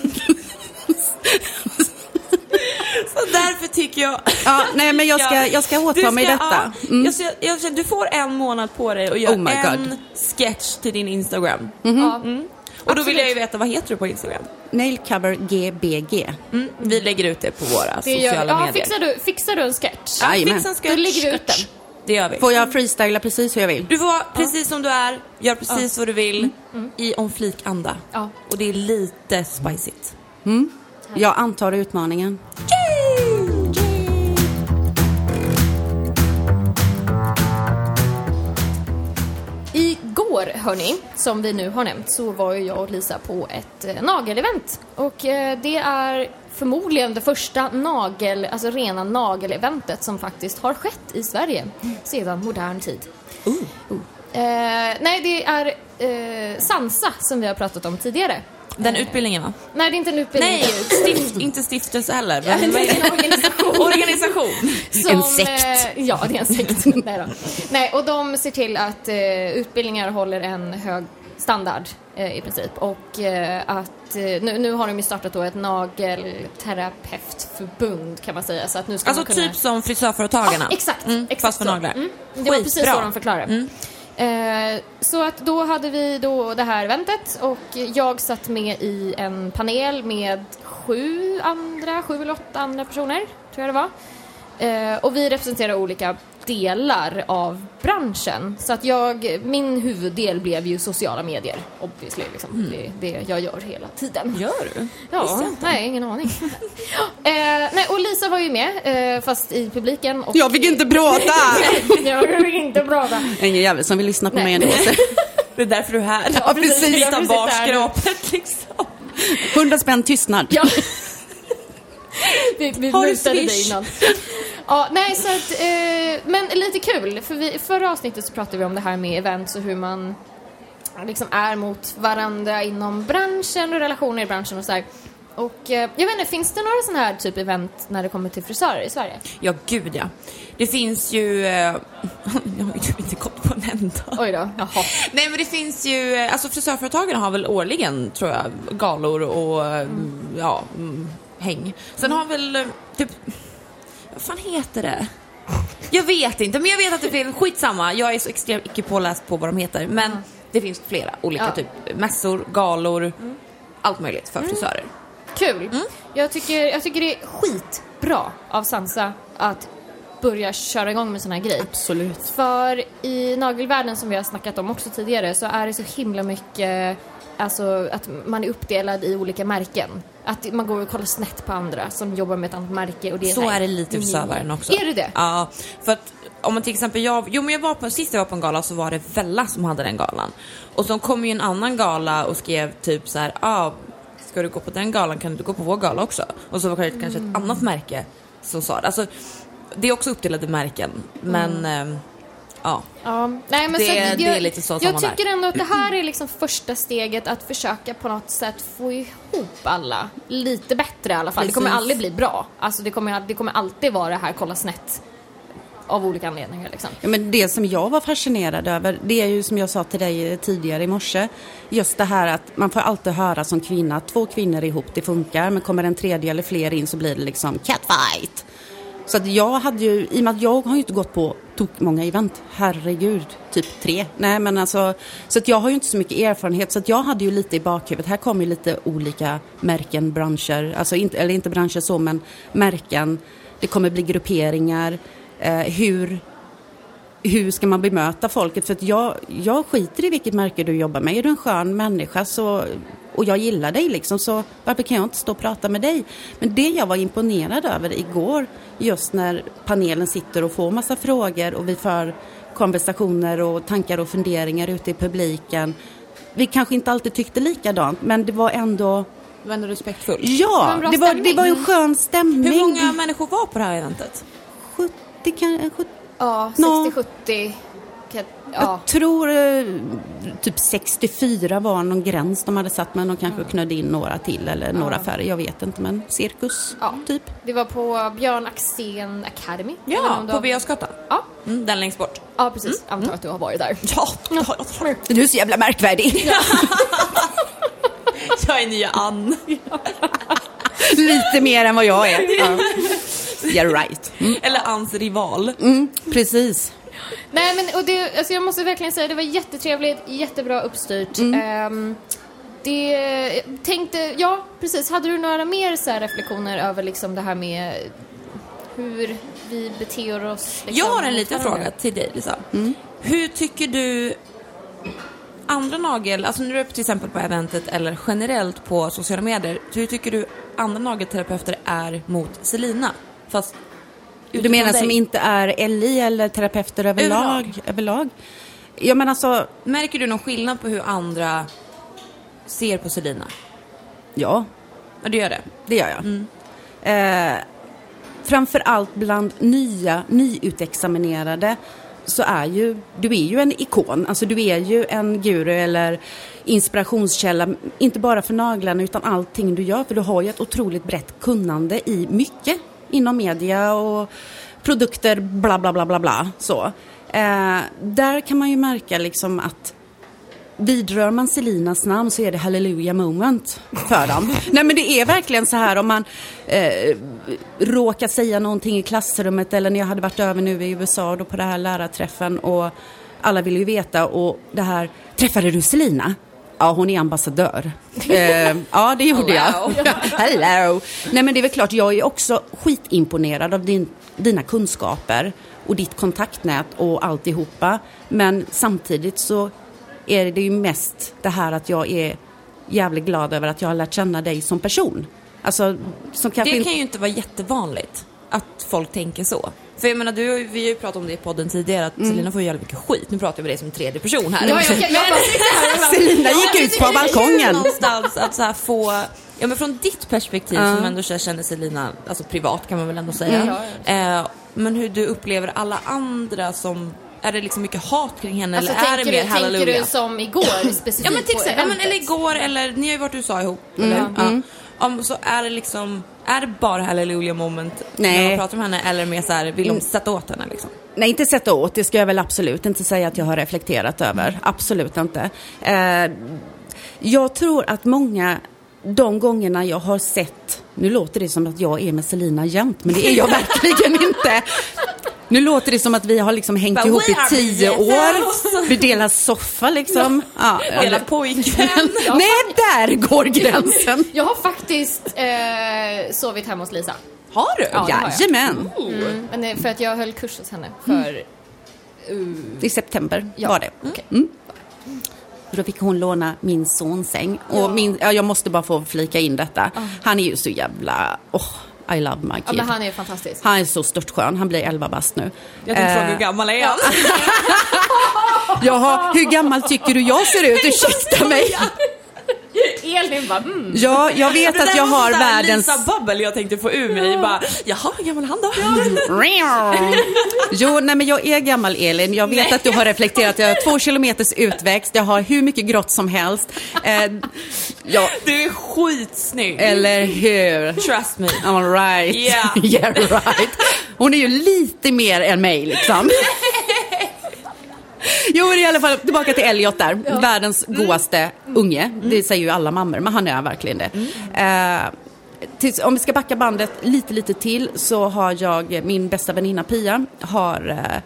Så därför tycker jag... Ja, nej, men jag ska, jag ska åta Du mig ska- detta. ja, Mm. jag, ska- jag, känner- du får en månad på dig att göra Oh en God. sketch till din Instagram. Ja. Och då vill jag ju veta, vad heter du på Instagram? Nailcover GBG. Mm, vi lägger ut det på våra Det gör, sociala ja, medier. fixar, du, fixar du en sketch? Ja, fixa en sketch. Då lägger vi ut den. Det gör vi. Får jag freestyla precis hur jag vill? Du får vara precis som du är, gör precis vad du vill, i om flik-anda. Ja. Och det är lite spicigt. Jag antar utmaningen. Igår, hörni, som vi nu har nämnt, så var ju jag och Lisa på ett eh, nagelevent. Och eh, det är förmodligen det första nagel, alltså rena nageleventet som faktiskt har skett i Sverige sedan modern tid. Oh. Eh, nej, det är eh, Sansa som vi har pratat om tidigare. Den utbildningen va? Nej, det är inte en utbildning. Nej, stift, inte stiftelse heller. Ja, Men det är en (laughs) organisation. Organisation. Som, En sekt. eh, ja, det är en sekt. (laughs) Nej, då. Nej, och de ser till att eh, utbildningar håller en hög standard eh, i princip. Och eh, att eh, nu, nu har de ju startat då ett nagelterapeutförbund kan man säga. Så att nu ska Alltså man kunna... typ som frisörföretagarna. Ja, exakt, Mm, exakt fast för så. naglar. Mm. Det var precis Skitbra. så de förklarade. Eh, så att då hade vi då det här eventet och jag satt med i en panel med sju andra, sju eller åtta andra personer, tror jag det var. Eh, och vi representerar olika delar av branschen. Så att jag, min huvuddel blev ju sociala medier, obviously. Liksom. Det är det jag gör hela tiden. Gör du? Ja, nej, ingen aning. (laughs) eh, nej, och Lisa var ju med, eh, fast i publiken. Och Jag fick inte prata! (laughs) jag fick inte prata. Ingen jävel som vill lyssna på Nej. mig ändå. (laughs) Det är därför du är här. Ja, precis. Sitter jag här nu. barskrapet liksom. 100 spänn tystnad. Ja. Vi vi Har du Swish? innan. Ja, nej så att, eh, men lite kul, för vi, förra avsnittet så pratade vi om det här med events och hur man liksom är mot varandra inom branschen och relationer i branschen och så här. Och eh, jag vet inte, finns det några sådana här typ event när det kommer till frisörer i Sverige? Ja, gud ja. Det finns ju... Eh, (laughs) jag har ju typ inte gått på en enda. Oj då, jaha. (laughs) Nej men det finns ju, eh, alltså frisörföretagen har väl årligen tror jag galor och mm. ja, mm, häng. Sen har väl eh, typ, vad fan heter det? Jag vet inte, men jag vet att det finns, skitsamma, jag är så extremt icke påläst på vad de heter. Men det finns flera olika Ja. typ mässor, galor, allt möjligt för frisörer. Kul. Jag, tycker, jag tycker det är skitbra av Sansa att börja köra igång med såna här grejer. Absolut. För i nagelvärlden som vi har snackat om också tidigare så är det så himla mycket Alltså att man är uppdelad i olika märken. Att man går och kollar snett på andra som jobbar med ett annat märke. Och det är Så här- är det lite i frisörvärlden också. Är det det? Ja, för att om man till exempel, jag, jo men jag var på, sist jag var på en gala så var det Vella som hade den galan. Och så kom ju en annan gala och skrev typ så här, ah, ska du gå på den galan kan du gå på vår gala också. Och så var det kanske Mm. ett annat märke som sa det. Alltså, det är också uppdelade märken, men Mm. ehm, ja. Ja, nej, men Det- så att det jag, är lite så Jag tycker ändå att det här är liksom första steget att försöka på något sätt få ihop alla lite bättre i alla fall. Det kommer Precis. aldrig bli bra. Alltså det kommer, det kommer alltid vara det här kolla snett av olika anledningar liksom. Ja, men det som jag var fascinerad över, det är ju som jag sa till dig tidigare i morse, just det här att man får alltid höra som kvinna att två kvinnor ihop, det funkar, men kommer en tredje eller fler in så blir det liksom catfight. Så att jag hade ju, i och med att jag har ju inte gått på tok många event, herregud, typ tre. Nej men alltså, så att jag har ju inte så mycket erfarenhet så att jag hade ju lite i bakhuvudet, här kommer ju lite olika märken, branscher, alltså inte, eller inte branscher så men märken, det kommer bli grupperingar, eh, hur hur ska man bemöta folket? För att jag, jag skiter i vilket märke du jobbar med. Är du en skön människa så, och jag gillar dig liksom, så varför kan jag inte stå och prata med dig? Men det jag var imponerad över igår, just när panelen sitter och får massa frågor och vi för konversationer och tankar och funderingar ute i publiken. Vi kanske inte alltid tyckte likadant, men det var ändå, Det var ändå respektfullt. Det var ja, det var, det var en skön stämning. Hur många människor var på det här eventet? 70 kan, 70 Ja, Nå. 60-70. Ja. Jag tror eh, typ 64 var någon gräns de hade satt men de kanske knödde in några till eller några färre. Jag vet inte men cirkus Ja. typ. Det var på Björn Axén Academy. Ja, på har- Birger Gatan. Ja, Mm, den längst bort. ja precis. Antar att du har varit där. (laughs) Ja, Du är så jävla märkvärdig. (laughs) jag är nya Ann. (laughs) Lite mer än vad jag är. Ja. Yeah right. Eller Anns rival. Mm, precis. Nej men och det, alltså jag måste verkligen säga det var jättetrevligt, jättebra uppstyrt. Ehm, det tänkte, ja precis, hade du några mer så här reflektioner över liksom det här med hur vi beter oss? Liksom, Jag har en liten fråga till dig Lisa. Hur tycker du andra nagel, alltså när du är till exempel på eventet eller generellt på sociala medier, hur tycker du andra nagelterapeuter är mot Selina? Fast Du menar dig. som inte är LI eller terapeuter överlag? Överlag. överlag? Ja men alltså, Märker du någon skillnad på hur andra ser på Selina? ja Ja, du gör det. det gör jag. Eh, framför allt bland nya, nyutexaminerade så är ju, du är ju en ikon, alltså du är ju en guru eller inspirationskälla, inte bara för naglarna utan allting du gör, för du har ju ett otroligt brett kunnande i mycket inom media och produkter, bla bla bla bla bla. Så. Eh, där kan man ju märka liksom att vidrör man Selinas namn så är det hallelujah moment för dem. (laughs) Nej men det är verkligen så här om man eh, råkar säga någonting i klassrummet eller när jag hade varit över nu i USA då på det här lärarträffen och alla ville ju veta och det här, träffade du Selina? Ja, hon är ambassadör. (laughs) eh, ja, det gjorde jag. (laughs) Hello! Nej, men det är väl klart, jag är också skitimponerad av din, dina kunskaper och ditt kontaktnät och alltihopa. Men samtidigt så är det ju mest det här att jag är jävligt glad över att jag har lärt känna dig som person. Alltså, som Det kan ju inte vara jättevanligt att folk tänker så. För jag menar, du, vi har ju pratat om det i podden tidigare att Mm. Selina får ju jävla mycket skit. Nu pratar jag med dig som tredje person här. Ja, jag, jag, jag Selina gick ut på balkongen. Någonstans att så här få, ja men från ditt perspektiv som ändå känner Selina, alltså privat kan man väl ändå säga. Mm. Eh, men hur du upplever alla andra som, är det liksom mycket hat kring henne alltså, eller är det tänker, mer du, tänker halleluja? du som igår specifikt Ja men till exempel, ja, men, eller igår eller ni har ju varit i USA ihop. Eller? Ja. Om, så är det liksom, är det bara halleluja moment när Nej. man pratar med henne eller mer så här, vill de sätta åt henne liksom? Nej, inte sätta åt. Det ska jag väl absolut inte säga att jag har reflekterat över. Absolut inte. Eh, jag tror att många, de gångerna jag har sett, nu låter det som att jag är med Selina jämt, men det är jag (laughs) verkligen inte. Nu låter det som att vi har liksom hängt But ihop i tio år. (laughs) Vi delar soffa liksom. Ja, Hela eller- pojkvän. (laughs) Nej, där går gränsen. Jag har faktiskt eh, sovit hemma hos Lisa. Har du? Ja, det har jag. Jajamän. Mm. Men är för att jag höll kurs hos henne för... I september Ja. var det. Okej. Mm. Då fick hon låna min sons säng. Och min, ja, jag måste bara få flika in detta. Han är ju så jävla... Oh, I love my kid. Ja, men han är fantastisk. Han är så störtskön. Han blir 11 bast nu. Jag tänkte fråga hur Eh, gammal är han? (laughs) Jaha, hur gammal tycker du jag ser ut? Ursäkta mig. (laughs) (laughs) Elin bara mm. Ja, jag vet Det att jag har världens... Lisa Babbel jag tänkte få ur mig. Bara, Jaha, hur gammal han då? (laughs) Jo, nej men jag är gammal Elin. Jag vet att du har reflekterat. Jag har två kilometers utväxt. Jag har hur mycket grått som helst. Eh, ja, Du är skitsnygg. eller hur? Trust me. I'm right. Yeah. (laughs) yeah, right. Hon är ju lite mer än mig liksom. Jo, i alla fall tillbaka till Elliot där. Världens godaste unge. Det säger ju alla mammor, men han är verkligen det. Eh, tills, om vi ska backa bandet lite, lite till så har jag min bästa väninna Pia har eh,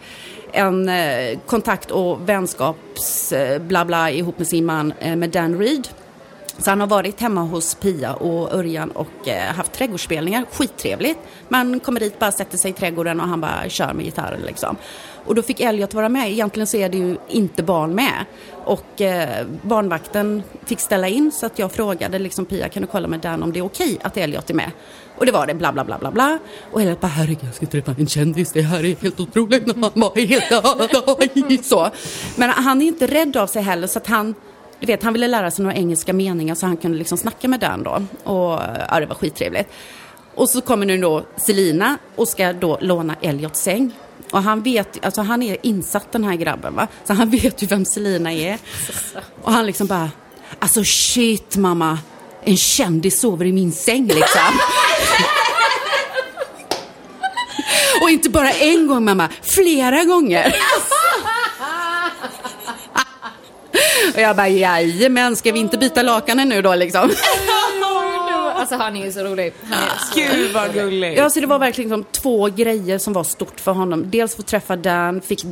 en eh, kontakt och vänskaps eh, bla bla ihop med sin man eh, med Dan Reed. Så han har varit hemma hos Pia och Örjan och eh, haft trädgårdsspelningar. Skittrevligt. Man kommer dit, bara sätter sig i trädgården och han bara kör med gitarren liksom. Och då fick Elliot vara med. Egentligen så är det ju inte barn med. Och eh, barnvakten fick ställa in så att jag frågade liksom Pia, kan du kolla med Dan om det är okej att Elliot är med? Och det var det, bla bla bla bla bla. Och Elliot bara, herregud jag ska träffa en kändis, det här är helt otroligt. Han var helt (laughs) så. Men han är inte rädd av sig heller så att han du vet, han ville lära sig några engelska meningar så han kunde liksom snacka med Dan då. Och ja, det var skittrevligt. Och så kommer nu då Selina och ska då låna Elliots säng. Och han vet, alltså han är insatt den här grabben va. Så han (laughs) vet ju vem Selina är. Och han liksom bara, alltså shit mamma. En kändis sover i min säng liksom. (laughs) Och inte bara en gång mamma, flera gånger. (laughs) Och jag bara, jajamän, ska vi inte byta lakanen nu då liksom? Alltså han är ju så rolig. Han är så Gud vad gulligt. Ja, så det var verkligen liksom två grejer som var stort för honom. Dels få träffa Dan, fick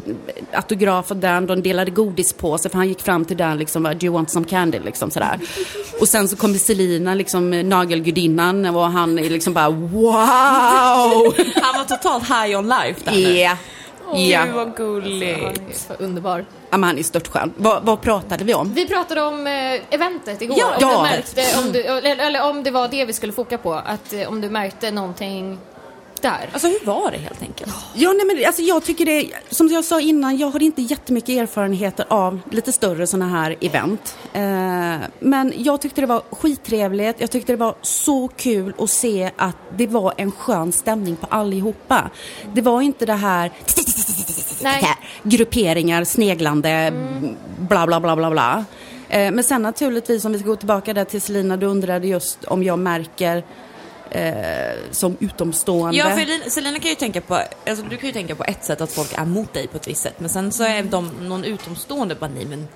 autograf av Dan, de delade godispåse för han gick fram till Dan liksom, do you want some candy liksom sådär. Och sen så kom Selina, liksom nagelgudinnan och han är liksom bara wow! Han var totalt high on life där nu. Ja, Gud vad gulligt. Han är så underbar. Ja, men han är störtskön. Vad, vad pratade vi om? Vi pratade om eh, eventet igår. Ja. om, Ja. du märkte, om du, eller, eller om det var det vi skulle foka på. Att eh, om du märkte någonting där. Alltså hur var det helt enkelt? Ja, nej, men alltså, jag tycker det, som jag sa innan, jag har inte jättemycket erfarenheter av lite större sådana här event. Eh, men jag tyckte det var skittrevligt, jag tyckte det var så kul att se att det var en skön stämning på allihopa. Det var inte det här Nej. (laughs) grupperingar, sneglande, bla bla bla bla bla. Eh, men sen naturligtvis, om vi ska gå tillbaka där till Selina, du undrade just om jag märker eh, som utomstående. Ja, för Elin- Selina kan ju tänka på, alltså du kan ju tänka på ett sätt att folk är mot dig på ett visst sätt, men sen så är de någon utomstående bara nej men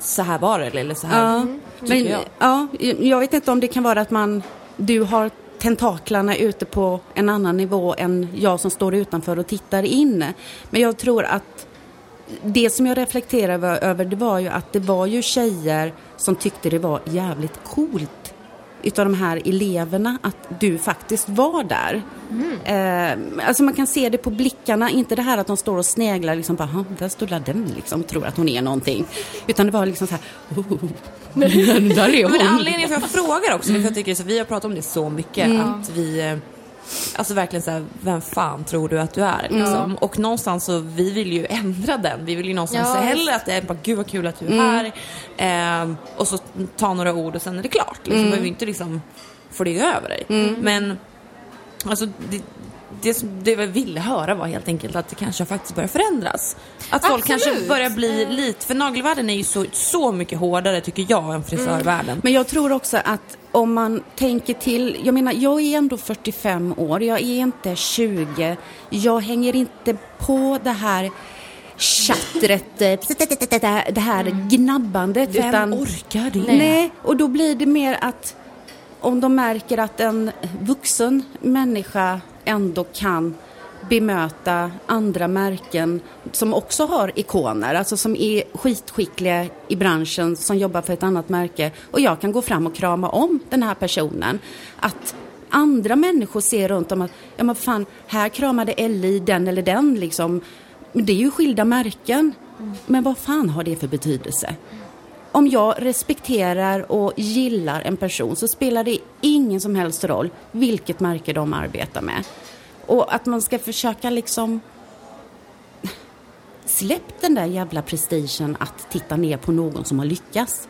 så här var det eller så här Ja, tycker men, jag. ja, jag vet inte om det kan vara att man, du har tentaklarna ute på en annan nivå än jag som står utanför och tittar in. Men jag tror att det som jag reflekterade över det var ju att det var ju tjejer som tyckte det var jävligt coolt utav de här eleverna att du faktiskt var där. Eh, alltså man kan se det på blickarna, inte det här att de står och sneglar liksom bara, "Jaha, där står den liksom, tror att hon är någonting. Utan det var liksom så här, oh, där är Men hon. anledningen för att jag frågar också, mm. för jag tycker så, vi har pratat om det så mycket, Mm. att vi eh, Alltså verkligen såhär, vem fan tror du att du är? Mm. Liksom. Och någonstans så, vi vill ju ändra den. Vi vill ju någonstans Ja, hellre att det är bara, gud vad kul att du är Mm. här. Eh, och så ta några ord och sen är det klart. Liksom. Mm. behöver inte liksom få det över dig. Men, alltså det, det, det jag ville höra var helt enkelt att det kanske faktiskt börjar förändras. Att folk Absolut. kanske börjar bli lite, för nagelvärlden är ju så, så mycket hårdare tycker jag än frisörvärlden. Men jag tror också att om man tänker till, jag menar jag är ändå 45 år, jag är inte 20, jag hänger inte på det här tjattret, eh, det här gnabbandet. Vem utan, orkar det? Nej, och då blir det mer att om de märker att en vuxen människa ändå kan bemöta andra märken som också har ikoner, alltså som är skitskickliga i branschen, som jobbar för ett annat märke och jag kan gå fram och krama om den här personen. Att andra människor ser runt om att, ja men fan, här kramade Ellie den eller den liksom. Men det är ju skilda märken. Men vad fan har det för betydelse? Om jag respekterar och gillar en person så spelar det ingen som helst roll vilket märke de arbetar med. Och att man ska försöka liksom Släpp den där jävla prestigen att titta ner på någon som har lyckats.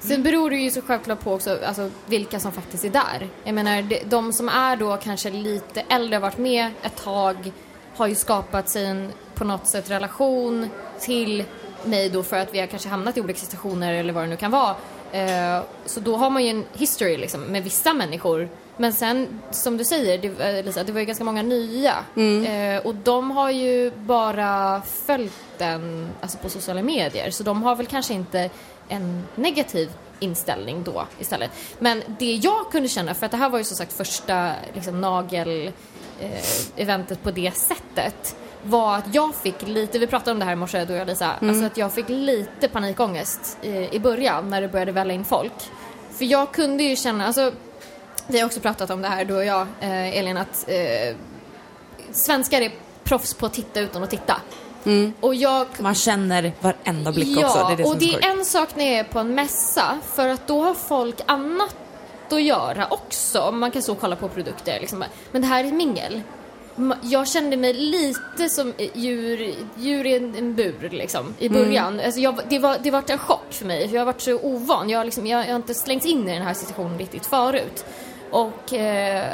Sen beror det ju så självklart på också alltså, vilka som faktiskt är där. Jag menar, de, de som är då kanske lite äldre, har varit med ett tag, har ju skapat sig en på något sätt relation till mig då för att vi har kanske hamnat i olika situationer eller vad det nu kan vara. Eh, så då har man ju en history liksom med vissa människor. Men sen, som du säger, det, eh, Lisa, det var ju ganska många nya. Eh, och de har ju bara följt den alltså på sociala medier. Så de har väl kanske inte en negativ inställning då istället. Men det jag kunde känna, för att det här var ju som sagt första liksom, nagel eh, eventet på det sättet var att jag fick lite, vi pratade om det här i morse du och jag Lisa, alltså att jag fick lite panikångest i, i början när det började välla in folk. För jag kunde ju känna, alltså vi har också pratat om det här du och jag eh, Elin att eh, svenskar är proffs på att titta utan att titta. Och jag Man känner varenda blick ja, också. Det är det och det är är en sak när jag är på en mässa för att då har folk annat att göra också. Man kan stå och kolla på produkter liksom. Men det här är ett mingel. Jag kände mig lite som djur, djur i en, bur liksom i början. Alltså jag, det, var, det var en chock för mig för jag har varit så ovan. Jag, har liksom, jag, jag har inte slängts in i den här situationen riktigt förut. Och eh,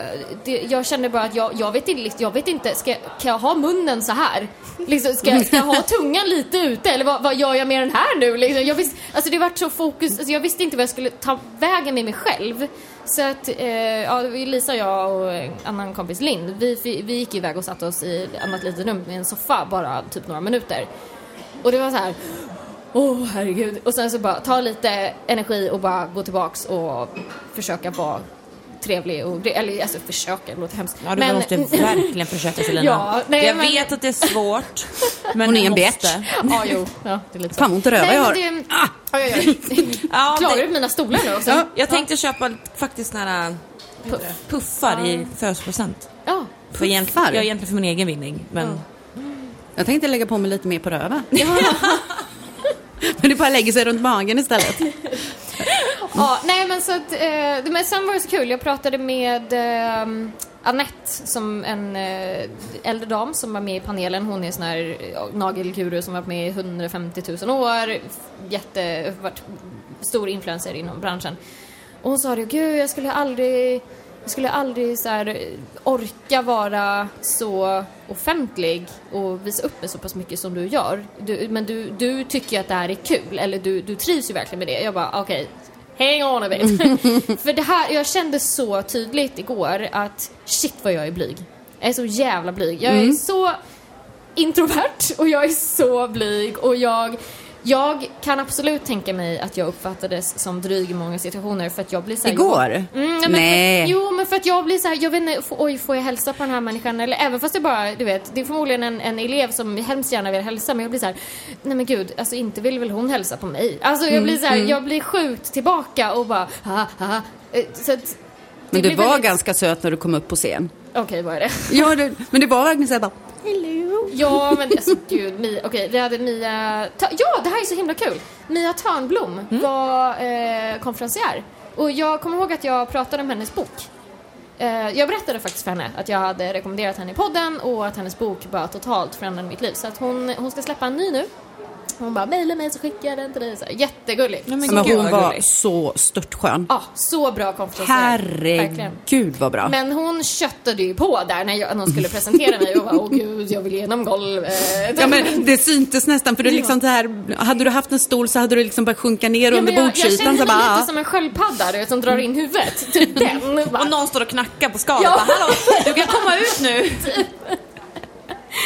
det, jag kände bara att jag, jag, vet inte, jag vet inte, ska, kan jag ha munnen så här? Liksom, ska, ska jag ha (laughs) tungan lite ute eller vad, vad gör jag med den här nu? Liksom, jag visst, alltså det vart så fokus, alltså jag visste inte vad jag skulle ta vägen med mig själv. Så att, eh, ja, Lisa, jag och en annan kompis Lind, vi, vi, gick iväg och satte oss i ett annat litet rum i en soffa bara typ några minuter. Och det var så här. Åh herregud. Och sen så bara ta lite energi och bara gå tillbaks och försöka vara trevlig och, eller alltså försöka, det låter hemskt. Ja, du måste verkligen försöka Selina. (laughs) Ja, nej, jag men- vet att det är svårt. (laughs) Men Hon är en bitch. Ja, jo. Ja, det är lite så. Fan, ont i röva Nej, jag har. men det- Oj, oj, oj. (laughs) Ja, Klarar det, du mina stolar nu också? ja, jag tänkte köpa faktiskt några puffar i födelsedagspresent. Ja. För egentligen, ja, egentligen för min egen vinning. Men Jag tänkte lägga på mig lite mer på röven. Men det bara lägger sig runt magen istället. Ja, nej men så att, eh, men sen var det så kul, jag pratade med eh, Annette som en eh, äldre dam som var med i panelen. Hon är sån här nagelguru som varit med i 150 000 år, jätte, varit stor influencer inom branschen. Och hon sa det, gud jag skulle aldrig jag skulle aldrig så här, eh, orka vara så offentlig och visa upp mig så pass mycket som du gör. Du, men du, du tycker ju att det här är kul, eller du, du trivs ju verkligen med det. Jag bara, okej, hang on a bit. (laughs) För det här, jag kände så tydligt igår att shit vad jag är blyg. Jag är så jävla blyg. Jag är så introvert och jag är så blyg och jag Jag kan absolut tänka mig att jag uppfattades som dryg i många situationer för att jag blir så här, Igår? Jag, mm, men Nej. För, jo, men för att jag blir så här, jag vet inte, oj, får jag hälsa på den här människan? Eller även fast det bara, du vet, det är förmodligen en, en elev som hemskt gärna vill hälsa, men jag blir så här, nej men gud, alltså inte vill väl hon hälsa på mig? Alltså jag blir så här, jag blir skjut tillbaka och bara, ha, ha. Eh, Så att, Men det du var väldigt- ganska söt när du kom upp på scen. Okej, vad är det? Ja, du, men det var verkligen så här bara... Ja, men alltså gud, Mia, okej, vi hade Mia, Ta- ja det här är så himla kul. Mia Törnblom var eh, konferencier. Och jag kommer ihåg att jag pratade om hennes bok. Eh, jag berättade faktiskt för henne att jag hade rekommenderat henne i podden och att hennes bok bara totalt förändrade mitt liv. Så att hon, hon ska släppa en ny nu. Hon bara, mejla mig så skickar jag den till dig. Så här, jättegulligt. Ja, men men hon var gulligt. så störtskön. Ja, så bra. Verkligen. Herregud vad bra. Men hon köttade ju på där när, jag, när hon skulle (laughs) presentera mig och bara, åh gud, jag vill genom golvet. Ja, men (laughs) det syntes nästan för det är liksom så här, hade du haft en stol så hade du liksom bara sjunka ner Ja, under men jag, jag bordsytan. känner Så mig bara, lite som en sköldpadda du som drar in huvudet. Typ (laughs) den. Och någon står och knackar på skalet Ja. hallå, du kan komma ut nu.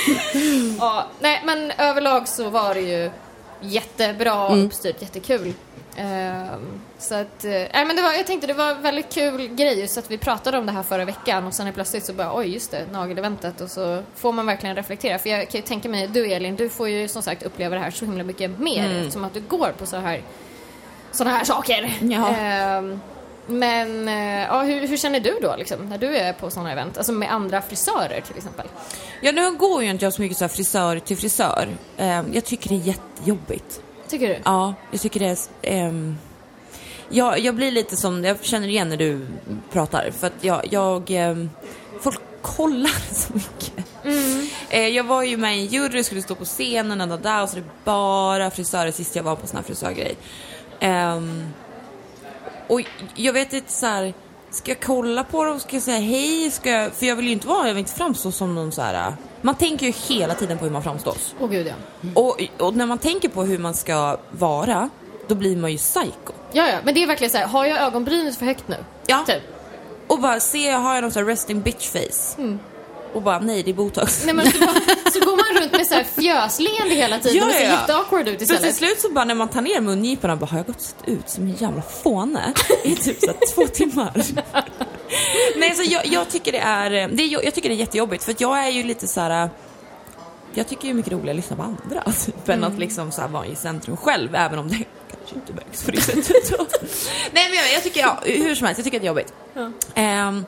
(laughs) ja, nej, men överlag så var det ju jättebra Mm. uppstyrt, jättekul. Ehm, så att, eh, nej men det var, jag tänkte det var en väldigt kul grej just att vi pratade om det här förra veckan och sen är plötsligt så bara oj just det, nageleventet och så får man verkligen reflektera. För jag kan ju tänka mig, du Elin, du får ju som sagt uppleva det här så himla mycket mer Mm. eftersom att du går på så här såna här saker. Ja. Ehm, men eh, ja, hur, hur känner du då liksom, när du är på sådana event? Alltså med andra frisörer till exempel. Ja, nu går ju inte jag så mycket så frisör till frisör. Ehm, jag tycker det är jättejobbigt. Tycker du? Ja, jag tycker det är... ehm, jag, jag blir lite som, jag känner igen när du pratar, för att jag, jag ehm, folk kollar (laughs) så mycket. Eh, jag var ju med i en jury, skulle stå på scenen, ända där, och så är det bara frisörer sist jag var på sån här frisörgrej. Ehm, och jag vet inte så här, ska jag kolla på dem, ska jag säga hej, ska jag, för jag vill ju inte vara, jag vill inte framstå som någon så här. man tänker ju hela tiden på hur man framstår. Åh gud ja. Och, och när man tänker på hur man ska vara, då blir man ju psycho. Ja, ja, men det är verkligen så här, har jag ögonbrynet för högt nu? Ja. Typ. Och bara ser jag, har jag någon sån här resting bitch face? Och bara, nej det är botox. Nej, men så, bara, (laughs) så går man runt med så här fjösleende hela tiden Ja, och ser ja, ja. jätteawkward ut För till istället. slut så bara när man tar ner mungiporna, bara, har jag gått ut som en jävla fåne i typ så här två (laughs) timmar? nej, så jag, jag tycker det är, det är, jag tycker det är jättejobbigt för att jag är ju lite så här. Jag tycker det är mycket roligare att lyssna på andra typ, än att liksom så här vara i centrum själv, även om det kanske inte märks på det (laughs) sättet. Nej men jag, jag tycker, ja, hur som helst, jag tycker att det är jobbigt. Ehm,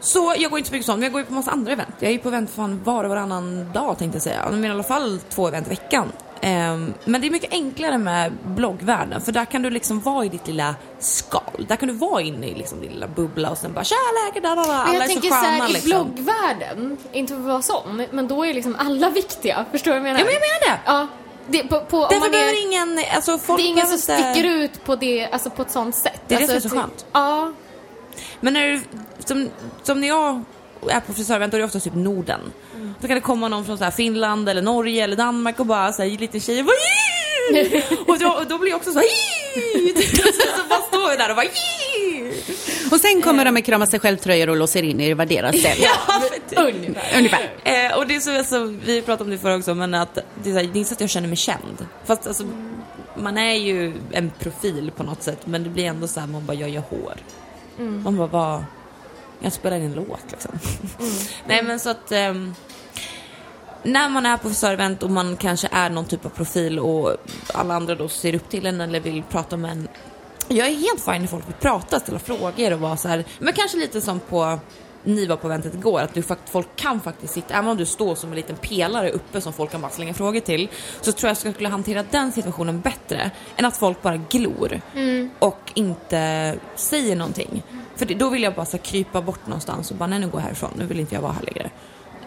så jag går inte så mycket sånt, men jag går ju på massa andra event. Jag är ju på event fan var och varannan dag tänkte jag säga. Men i alla fall två event i veckan. Ehm, men det är mycket enklare med bloggvärlden för där kan du liksom vara i ditt lilla skal. Där kan du vara inne i liksom din lilla bubbla och sen bara tja läget, da, da, da. Men alla jag är så sköna här, i liksom. bloggvärlden, inte för att vara sån, men då är liksom alla viktiga. Förstår du vad jag menar? Ja men jag menar det! Ja, det, på, på, Därför man behöver är, ingen, alltså folk det är ingen som inte- sticker ut på det, alltså på ett sånt sätt. Det är det alltså, som är så att- skönt. Ja, Men när du, som, som när jag är på frisörevent, då är det ofta typ Norden. Då kan det komma någon från så här Finland eller Norge eller Danmark och bara så här, lite bara "Yee!" och, då, och då blir jag också så här! (laughs) Så bara står jag där och bara! Och sen kommer de med krama sig själv-tröjor och låser in er i värderat ställ. (laughs) Ja, typ. ungefär. Ungefär. Eh, och det är så, alltså, vi pratade om det förra också, men att det är, så här, det är inte så att jag känner mig känd. Fast alltså, man är ju en profil på något sätt, men det blir ändå så här, man bara, jag gör hår. Man bara, vad? Jag spelar in en låt liksom. (laughs) Nej men så att ehm, när man är på frisörevent och man kanske är någon typ av profil och alla andra då ser upp till en eller vill prata med en. Jag är helt fine när folk vill prata, ställa frågor och vara så här, men kanske lite som på ni var på eventet igår, att du folk kan faktiskt sitta, även om du står som en liten pelare uppe som folk kan bara slänga frågor till, så tror jag att jag skulle hantera den situationen bättre än att folk bara glor och inte säger någonting. För då vill jag bara så krypa bort någonstans och bara, nej nu går jag härifrån, nu vill inte jag vara här längre.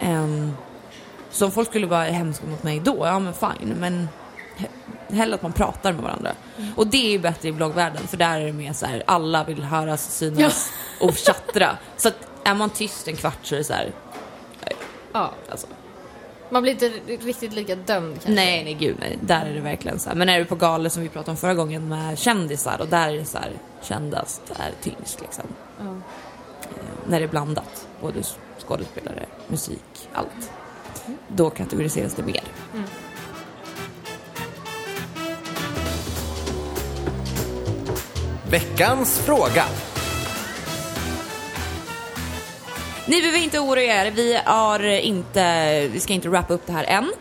Ehm, så om folk skulle vara hemska mot mig då, ja men fine, men he- hellre att man pratar med varandra. Och det är ju bättre i bloggvärlden, för där är det mer så här, alla vill höras, synas och chattra. Så att är man tyst en kvart så är det så här, ja. alltså. Man blir inte riktigt lika dömd kanske? Nej, nej gud nej. Där är det verkligen så här. Men är du på galor som vi pratade om förra gången med kändisar och där är det så här, kändast är tyngst liksom. Ja. Eh, när det är blandat, både skådespelare, musik, allt. Mm. Då kategoriseras det mer. Mm. Veckans fråga. Ni behöver inte oroa er, vi, har inte, vi ska inte wrappa upp det här än.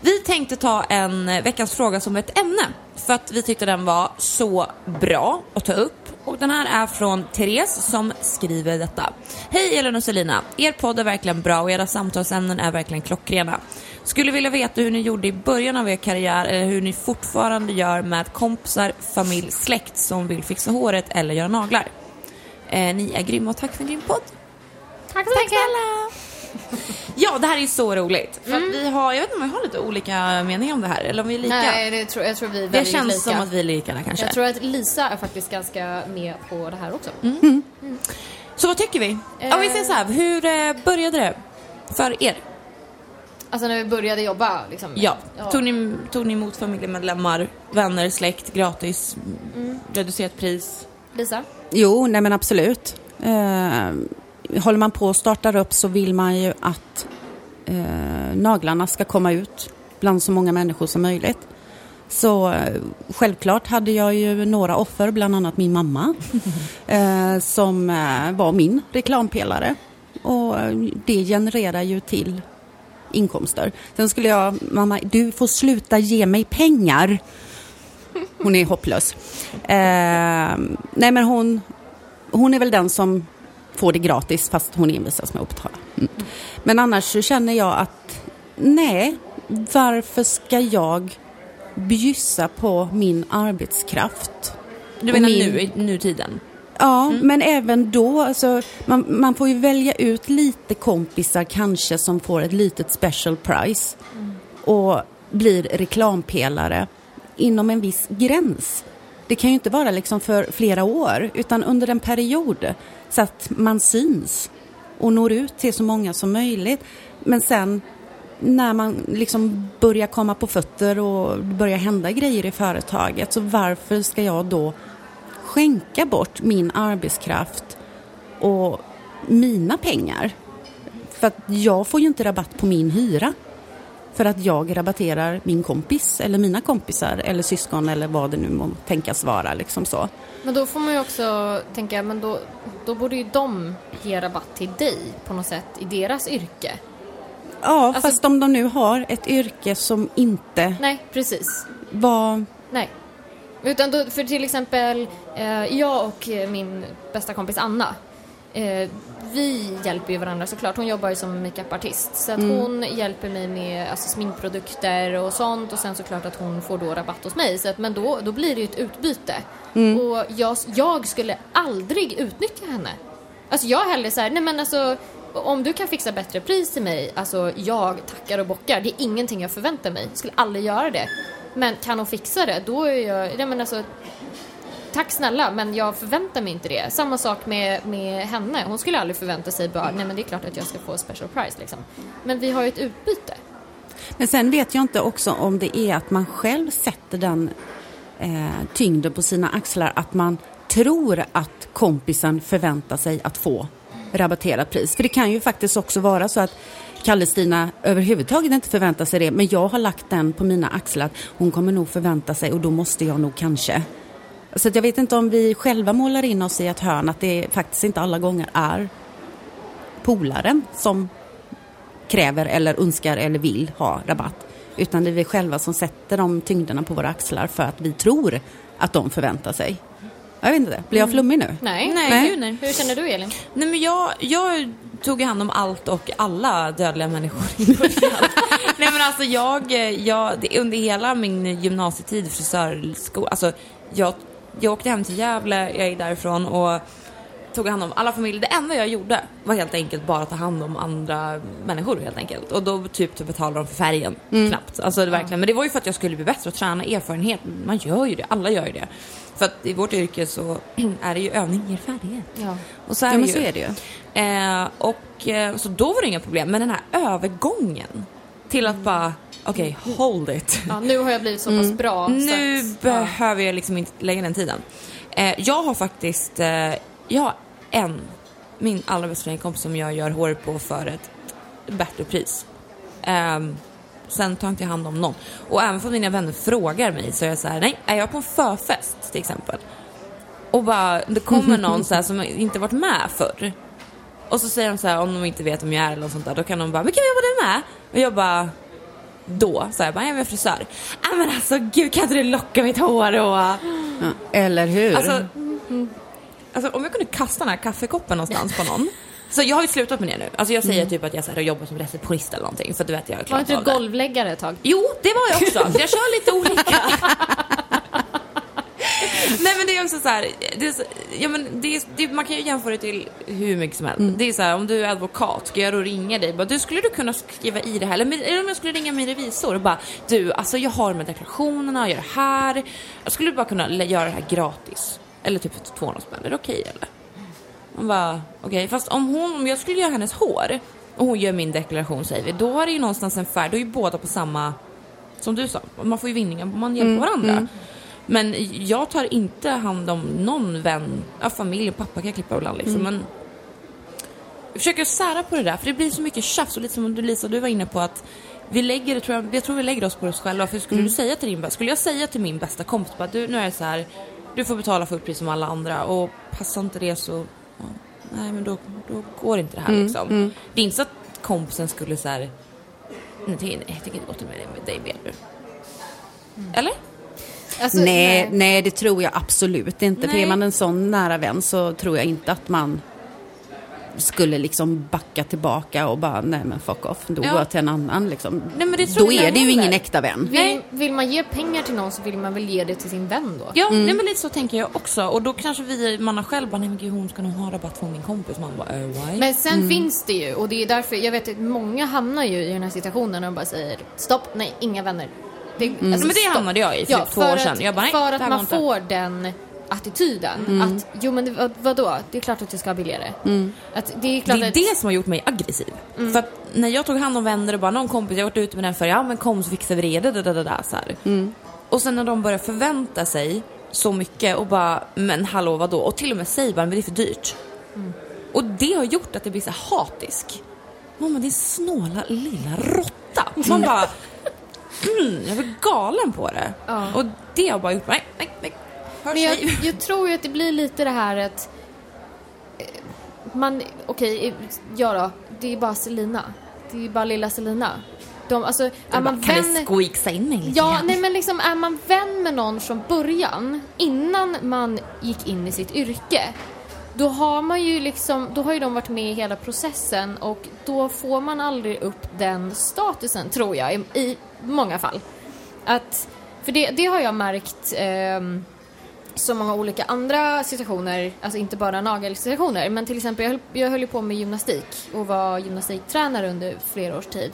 Vi tänkte ta en veckans fråga som ett ämne för att vi tyckte den var så bra att ta upp. Och den här är från Therese som skriver detta. Hej Elin och Selina, er podd är verkligen bra och era samtalsämnen är verkligen klockrena. Skulle vilja veta hur ni gjorde i början av er karriär eller hur ni fortfarande gör med kompisar, familj, släkt som vill fixa håret eller göra naglar. Eh, ni är grymma och tack för en grym podd. Tack så Tack mycket. snälla! Ja, det här är så roligt. För att vi har, jag vet inte om vi har lite olika meningar om det här, eller om vi är lika. Nej, det tror, jag tror vi är det väldigt känns lika. som att vi är lika där kanske. Jag tror att Lisa är faktiskt ganska med på det här också. Så vad tycker vi? Om vi säger så här, hur eh, började det för er? Alltså när vi började jobba liksom. Ja. Tog, ni, tog ni emot familjemedlemmar, vänner, släkt, gratis, reducerat pris? Lisa? Jo, nej men absolut. Eh, håller man på och startar upp så vill man ju att eh, naglarna ska komma ut bland så många människor som möjligt. Så eh, självklart hade jag ju några offer, bland annat min mamma, (laughs) eh, som eh, var min reklampelare. Och eh, det genererar ju till inkomster. Sen skulle jag, mamma, du får sluta ge mig pengar. Hon är hopplös. Eh, nej men hon, hon är väl den som får det gratis fast hon envisas med att betala. Mm. Men annars så känner jag att nej, varför ska jag bjussa på min arbetskraft? Du menar min- nu, i nutiden? Ja, men även då, alltså, man, man får ju välja ut lite kompisar kanske som får ett litet special price och blir reklampelare inom en viss gräns. Det kan ju inte vara liksom för flera år, utan under en period så att man syns och når ut till så många som möjligt. Men sen när man liksom börjar komma på fötter och det börjar hända grejer i företaget, så varför ska jag då skänka bort min arbetskraft och mina pengar. För att jag får ju inte rabatt på min hyra. För att jag rabatterar min kompis eller mina kompisar eller syskon eller vad det nu må tänkas vara. Liksom så. Men då får man ju också tänka, men då, då borde ju de ge rabatt till dig på något sätt i deras yrke. Ja, Alltså- fast om de nu har ett yrke som inte Nej, precis. var... Nej. Utan då, för till exempel, eh, jag och min bästa kompis Anna, eh, vi hjälper ju varandra såklart. Hon jobbar ju som makeupartist så att hon hjälper mig med alltså, sminkprodukter och sånt och sen såklart att hon får då rabatt hos mig. Så att, men då, då blir det ju ett utbyte. Och jag, jag skulle aldrig utnyttja henne. Alltså jag hellre så här, nej men alltså om du kan fixa bättre pris till mig, alltså jag tackar och bockar. Det är ingenting jag förväntar mig. Jag skulle aldrig göra det. Men kan hon fixa det, då är jag, nej men alltså Tack snälla, men jag förväntar mig inte det. Samma sak med, med henne. Hon skulle aldrig förvänta sig bara, nej men det är klart att jag ska få special prize. liksom. Men vi har ju ett utbyte. Men sen vet jag inte också om det är att man själv sätter den eh, tyngden på sina axlar att man tror att kompisen förväntar sig att få rabatterat pris. För det kan ju faktiskt också vara så att Kalle-Stina överhuvudtaget inte förväntar sig det men jag har lagt den på mina axlar hon kommer nog förvänta sig och då måste jag nog kanske. Så att jag vet inte om vi själva målar in oss i ett hörn att det faktiskt inte alla gånger är polaren som kräver eller önskar eller vill ha rabatt. Utan det är vi själva som sätter de tyngderna på våra axlar för att vi tror att de förväntar sig. Jag vet inte, blir jag flummig nu? Nej. Nej, Nej. gud nej. Hur känner du Elin? Nej men jag, jag tog hand om allt och alla dödliga människor i början. (laughs) Nej men alltså jag, jag under hela min gymnasietid, frisörskola, alltså jag, jag åkte hem till Gävle, jag är därifrån och tog hand om alla familjer. Det enda jag gjorde var helt enkelt bara ta hand om andra människor helt enkelt. Och då typ så betalade de för färgen knappt. Alltså det verkligen. Men det var ju för att jag skulle bli bättre och träna erfarenhet. Man gör ju det, alla gör ju det. För att i vårt yrke så (clears throat) är det ju övning ger färdighet. Ja. Och så är Ja men ju. så är det ju. Eh, och eh, så då var det inga problem. Men den här övergången till att bara, okej, hold it. ja, nu har jag blivit så pass bra. Mm. Nu så att, behöver jag liksom inte lägga den tiden. Eh, jag har faktiskt, eh, jag har en, min allra bästa tjejkompis som jag gör hår på för ett bättre pris. Ehm, sen tar jag inte hand om någon. Och även om mina vänner frågar mig så är jag så här, nej, är jag på en förfest till exempel. Och bara, det kommer (laughs) någon så här som inte varit med förr. Och så säger de så här, om de inte vet vem jag är eller något sånt där, då kan de bara, men kan vi jobba du med? Och jag bara, då, så jag bara, jag är frisör. Nej men alltså gud, kan inte du locka mitt hår och... Ja, eller hur? Alltså, alltså om jag kunde kasta den här kaffekoppen någonstans på någon. (laughs) Så jag har ju slutat med det nu. Alltså jag säger typ att jag så här, jobbar som receptionist eller någonting för du vet jag har Var klarat inte du golvläggare ett tag? Jo, det var jag också. Så jag kör lite (laughs) olika. (laughs) Nej men det är också så här, det är så, ja, men det är, det, man kan ju jämföra det till hur mycket som helst. Det är så här, om du är advokat, ska jag då ringa dig? Bara, du, skulle du kunna skriva i det här? Eller, eller om jag skulle ringa min revisor och bara, du, alltså jag har de här deklarationerna, jag gör det här. Jag skulle bara kunna göra det här gratis. Eller typ för 200 spänn, är det okej eller? Man bara, okej, fast om hon, om jag skulle göra hennes hår och hon gör min deklaration säger vi, då är det ju någonstans en färd, då är ju båda på samma, som du sa, man får ju vinningar, man hjälper varandra. Men jag tar inte hand om någon vän, ja familj, pappa kan jag klippa ibland liksom, men jag försöker sära på det där, för det blir så mycket tjafs och lite som du Lisa, du var inne på att vi lägger tror jag, jag tror vi lägger oss på oss själva. För skulle du säga till din, skulle jag säga till min bästa kompis bara, du nu är det så här, du får betala fullt pris som alla andra och passar inte det så, ja, nej men då, då går inte det här liksom. Det är inte så att kompisen skulle så här, nej jag tycker nej, jag tycker inte med dig, med dig mer nu. Eller? Alltså, nej, nej, det tror jag absolut inte. För Nej. är man en sån nära vän så tror jag inte att man skulle liksom backa tillbaka och bara, nej men fuck off, då Ja. går jag till en annan liksom. Nej, men det tror då är det ju heller. ingen äkta vän. Vill, vill man ge pengar till någon så vill man väl ge det till sin vän då? Ja, nej, men lite så tänker jag också. Och då kanske vi, man har själv bara, nej men gud hon ska nog ha rabatt från min kompis. Man bara, uh, why? Men sen finns det ju, och det är därför, jag vet att många hamnar ju i den här situationen och bara säger stopp, nej, inga vänner. Det, alltså, men det hamnade jag i för ja, typ två för år sedan. Att, Jag bara, nej, för det att man inte. får den attityden att, jo men det, vad, vadå, det är klart att jag ska ha billigare. Att det är Det klart är att, det som har gjort mig aggressiv. För att när jag tog hand om vänner och bara någon kompis, jag har varit ute med den för ja men kom så fixar vi det, da, da, da, da, så här. Och sen när de börjar förvänta sig så mycket och bara, men hallå vadå? Och till och med säger bara, men det är för dyrt. Och det har gjort att det blir så hatisk. Mamma din snåla lilla råtta. Man bara, (laughs) mm, jag blir galen på det. Ja. Och det har bara gjort mig, nej, nej, nej. Men jag, jag tror ju att det blir lite det här att eh, man, okej, eh, ja då, det är bara Selina. Det är bara lilla Selina. De, alltså, är man bara, kan vän... det squeaksa in mig lite Ja, grann? nej men liksom är man vän med någon från början, innan man gick in i sitt yrke, då har man ju liksom, då har ju de varit med i hela processen och då får man aldrig upp den statusen, tror jag, i, i många fall. Att, för det, det har jag märkt eh, så många olika andra situationer, alltså inte bara nagelsituationer, men till exempel jag höll, jag höll ju på med gymnastik och var gymnastiktränare under flera års tid.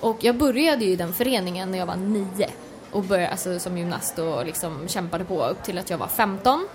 Och jag började ju i den föreningen när jag var nio och började alltså, som gymnast och liksom kämpade på upp till att jag var 15.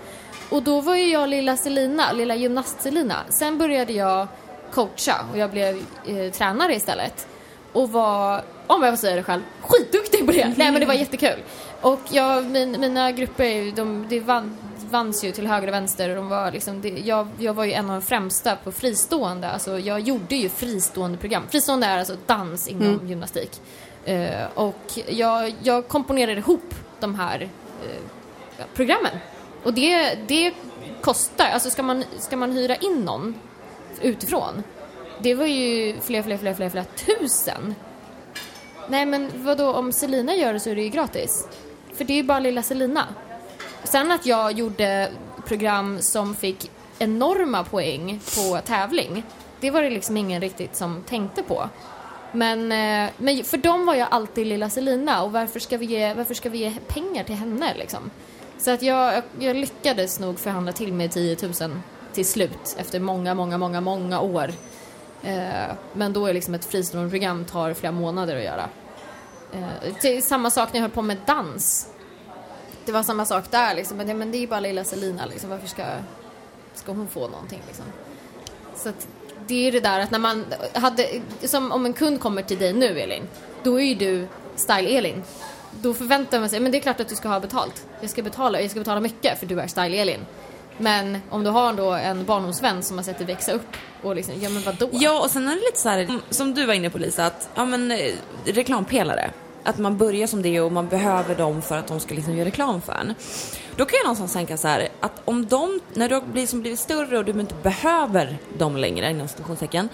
Och då var ju jag lilla Selina, lilla gymnast-Selina. Sen började jag coacha och jag blev eh, tränare istället. Och var, om jag får säga det själv, skitduktig på det. (laughs) Nej men det var jättekul. Och jag, min, mina grupper, de, det vann, vanns ju till höger och vänster och de var liksom, det, jag, jag var ju en av de främsta på fristående, alltså jag gjorde ju fristående program. Fristående är alltså dans inom gymnastik. Eh, och jag, jag komponerade ihop de här eh, programmen. Och det, det kostar, alltså ska man, ska man hyra in någon utifrån, det var ju fler, fler, fler, fler, fler tusen. Nej men vadå, då om Selina gör det så är det ju gratis. För det är ju bara lilla Selina. Sen att jag gjorde program som fick enorma poäng på tävling, det var det liksom ingen riktigt som tänkte på. Men, eh, men för dem var jag alltid lilla Selina och varför ska vi ge, varför ska vi ge pengar till henne liksom? Så att jag, jag, lyckades nog förhandla till mig 10 000 till slut efter många, många, många, många år. Eh, men då är liksom ett fristående program tar flera månader att göra. Eh, till, samma sak när jag höll på med dans. Det var samma sak där liksom. Men, det- men det är ju bara lilla Selina liksom. Varför ska, ska hon få någonting liksom? Så att det är det där att när man hade, som om en kund kommer till dig nu Elin, då är ju du Style-Elin. Då förväntar man sig, men det är klart att du ska ha betalt. Jag ska betala, jag ska betala mycket för du är Style-Elin. Men om du har då en barndomsvän som har sett dig växa upp och liksom, ja men vadå? Ja, och sen är det lite så här, som du var inne på Lisa, att ja, men, eh, reklampelare. att man börjar som det och man behöver dem för att de ska liksom göra reklam för en. Då kan jag någonstans tänka så här att om de, när du har blivit, som blivit större och du inte behöver dem längre inom situationstecken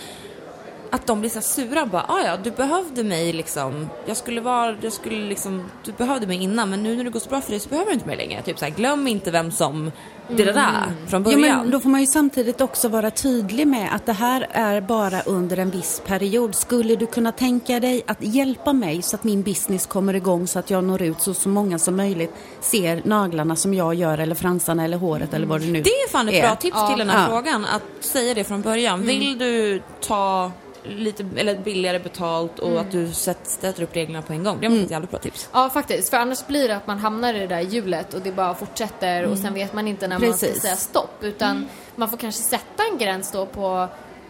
att de blir så sura bara, ah, ja du behövde mig liksom, jag skulle vara, jag skulle liksom, du behövde mig innan men nu när det går så bra för dig så behöver du inte mig längre. Typ så här, glöm inte vem som det där mm. från början. Ja, men då får man ju samtidigt också vara tydlig med att det här är bara under en viss period. Skulle du kunna tänka dig att hjälpa mig så att min business kommer igång så att jag når ut så, så många som möjligt ser naglarna som jag gör eller fransarna eller håret eller vad det nu är. Det är fan ett bra tips till den här ja. frågan, att säga det från början. Mm. Vill du ta lite eller billigare betalt och mm. att du sätter upp reglerna på en gång. Det var mm. ett jävligt bra tips. Ja faktiskt, för annars blir det att man hamnar i det där hjulet och det bara fortsätter mm. och sen vet man inte när Precis. man ska säga stopp utan mm. man får kanske sätta en gräns då på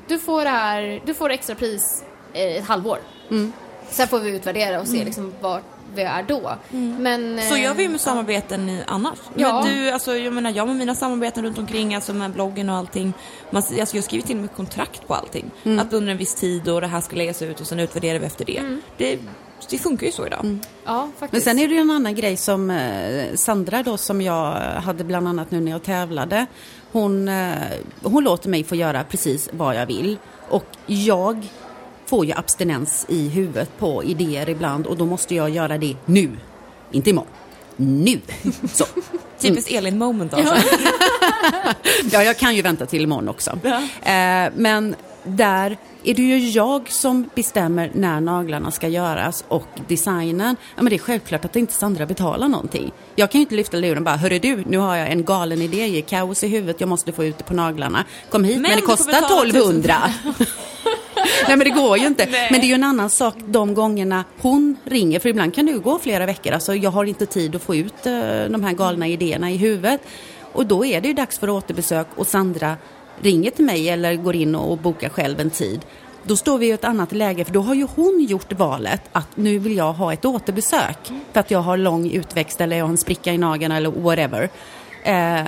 du får det här, du får extra pris ett halvår. Mm. Sen får vi utvärdera och se mm. liksom vart vi är då. Mm. Men, så gör vi ju med samarbeten annars. Ja. Men du, alltså, jag menar, jag med mina samarbeten runt omkring, alltså med bloggen och allting. Man, alltså, jag skriver till och med kontrakt på allting. Mm. Att under en viss tid och det här ska läggas ut och sen utvärderar vi efter det. Mm. det det funkar ju så idag. Mm. Ja, faktiskt. Men sen är det ju en annan grej som eh, Sandra då som jag hade bland annat nu när jag tävlade. Hon, eh, hon låter mig få göra precis vad jag vill. Och jag får ju abstinens i huvudet på idéer ibland och då måste jag göra det nu. Inte imorgon. Nu! Så. (laughs) Typiskt mm. Elin moment alltså. (laughs) ja, jag kan ju vänta till imorgon också. Ja. Eh, men där är det ju jag som bestämmer när naglarna ska göras och designen. Ja, men det är självklart att inte Sandra betalar någonting. Jag kan ju inte lyfta luren och bara, hörru du, nu har jag en galen idé, ge kaos i huvudet, jag måste få ut det på naglarna. Kom hit, men, men det kostar 1200. (laughs) Nej men det går ju inte. Nej. Men det är ju en annan sak de gångerna hon ringer, för ibland kan det ju gå flera veckor. Alltså jag har inte tid att få ut uh, de här galna idéerna i huvudet. Och då är det ju dags för återbesök och Sandra ringer till mig eller går in och bokar själv en tid. Då står vi i ett annat läge för då har ju hon gjort valet att nu vill jag ha ett återbesök för att jag har lång utväxt eller jag har en spricka i nageln eller whatever. Eh,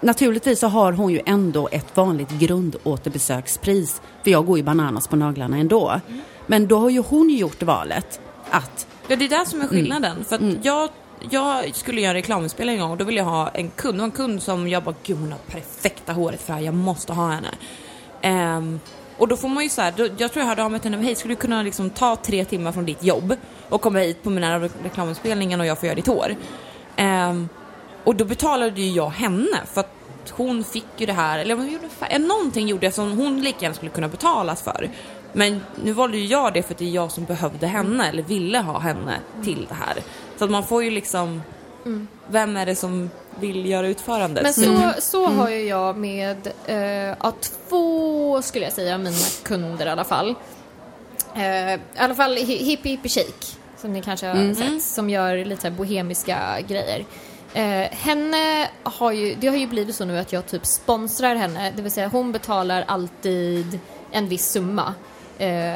naturligtvis så har hon ju ändå ett vanligt grundåterbesökspris. För jag går ju bananas på naglarna ändå. Mm. Men då har ju hon gjort valet att... Ja, det är det som är skillnaden. Mm. För mm. jag, jag skulle göra reklaminspelning en gång och då ville jag ha en kund. Och en kund som jag bara, gud hon har perfekta håret för det här, jag måste ha henne. Um, och då får man ju så här, då, jag tror jag hörde av mig till henne, hej skulle du kunna liksom ta tre timmar från ditt jobb och komma hit på mina reklaminspelningen och jag får göra ditt hår. Um, och då betalade ju jag henne för att hon fick ju det här, eller vad gjorde för, någonting gjorde jag som hon lika gärna skulle kunna betalas för. Men nu valde ju jag det för att det är jag som behövde henne eller ville ha henne till det här. Så att man får ju liksom, mm. vem är det som vill göra utförandet? Men så, mm. så har ju jag med ja, två, skulle jag säga, mina kunder i alla fall. Uh, I alla fall Hippie Hippie Shake, som ni kanske har mm. sett, som gör lite bohemiska grejer. Eh, henne har ju, det har ju blivit så nu att jag typ sponsrar henne, det vill säga hon betalar alltid en viss summa. Eh,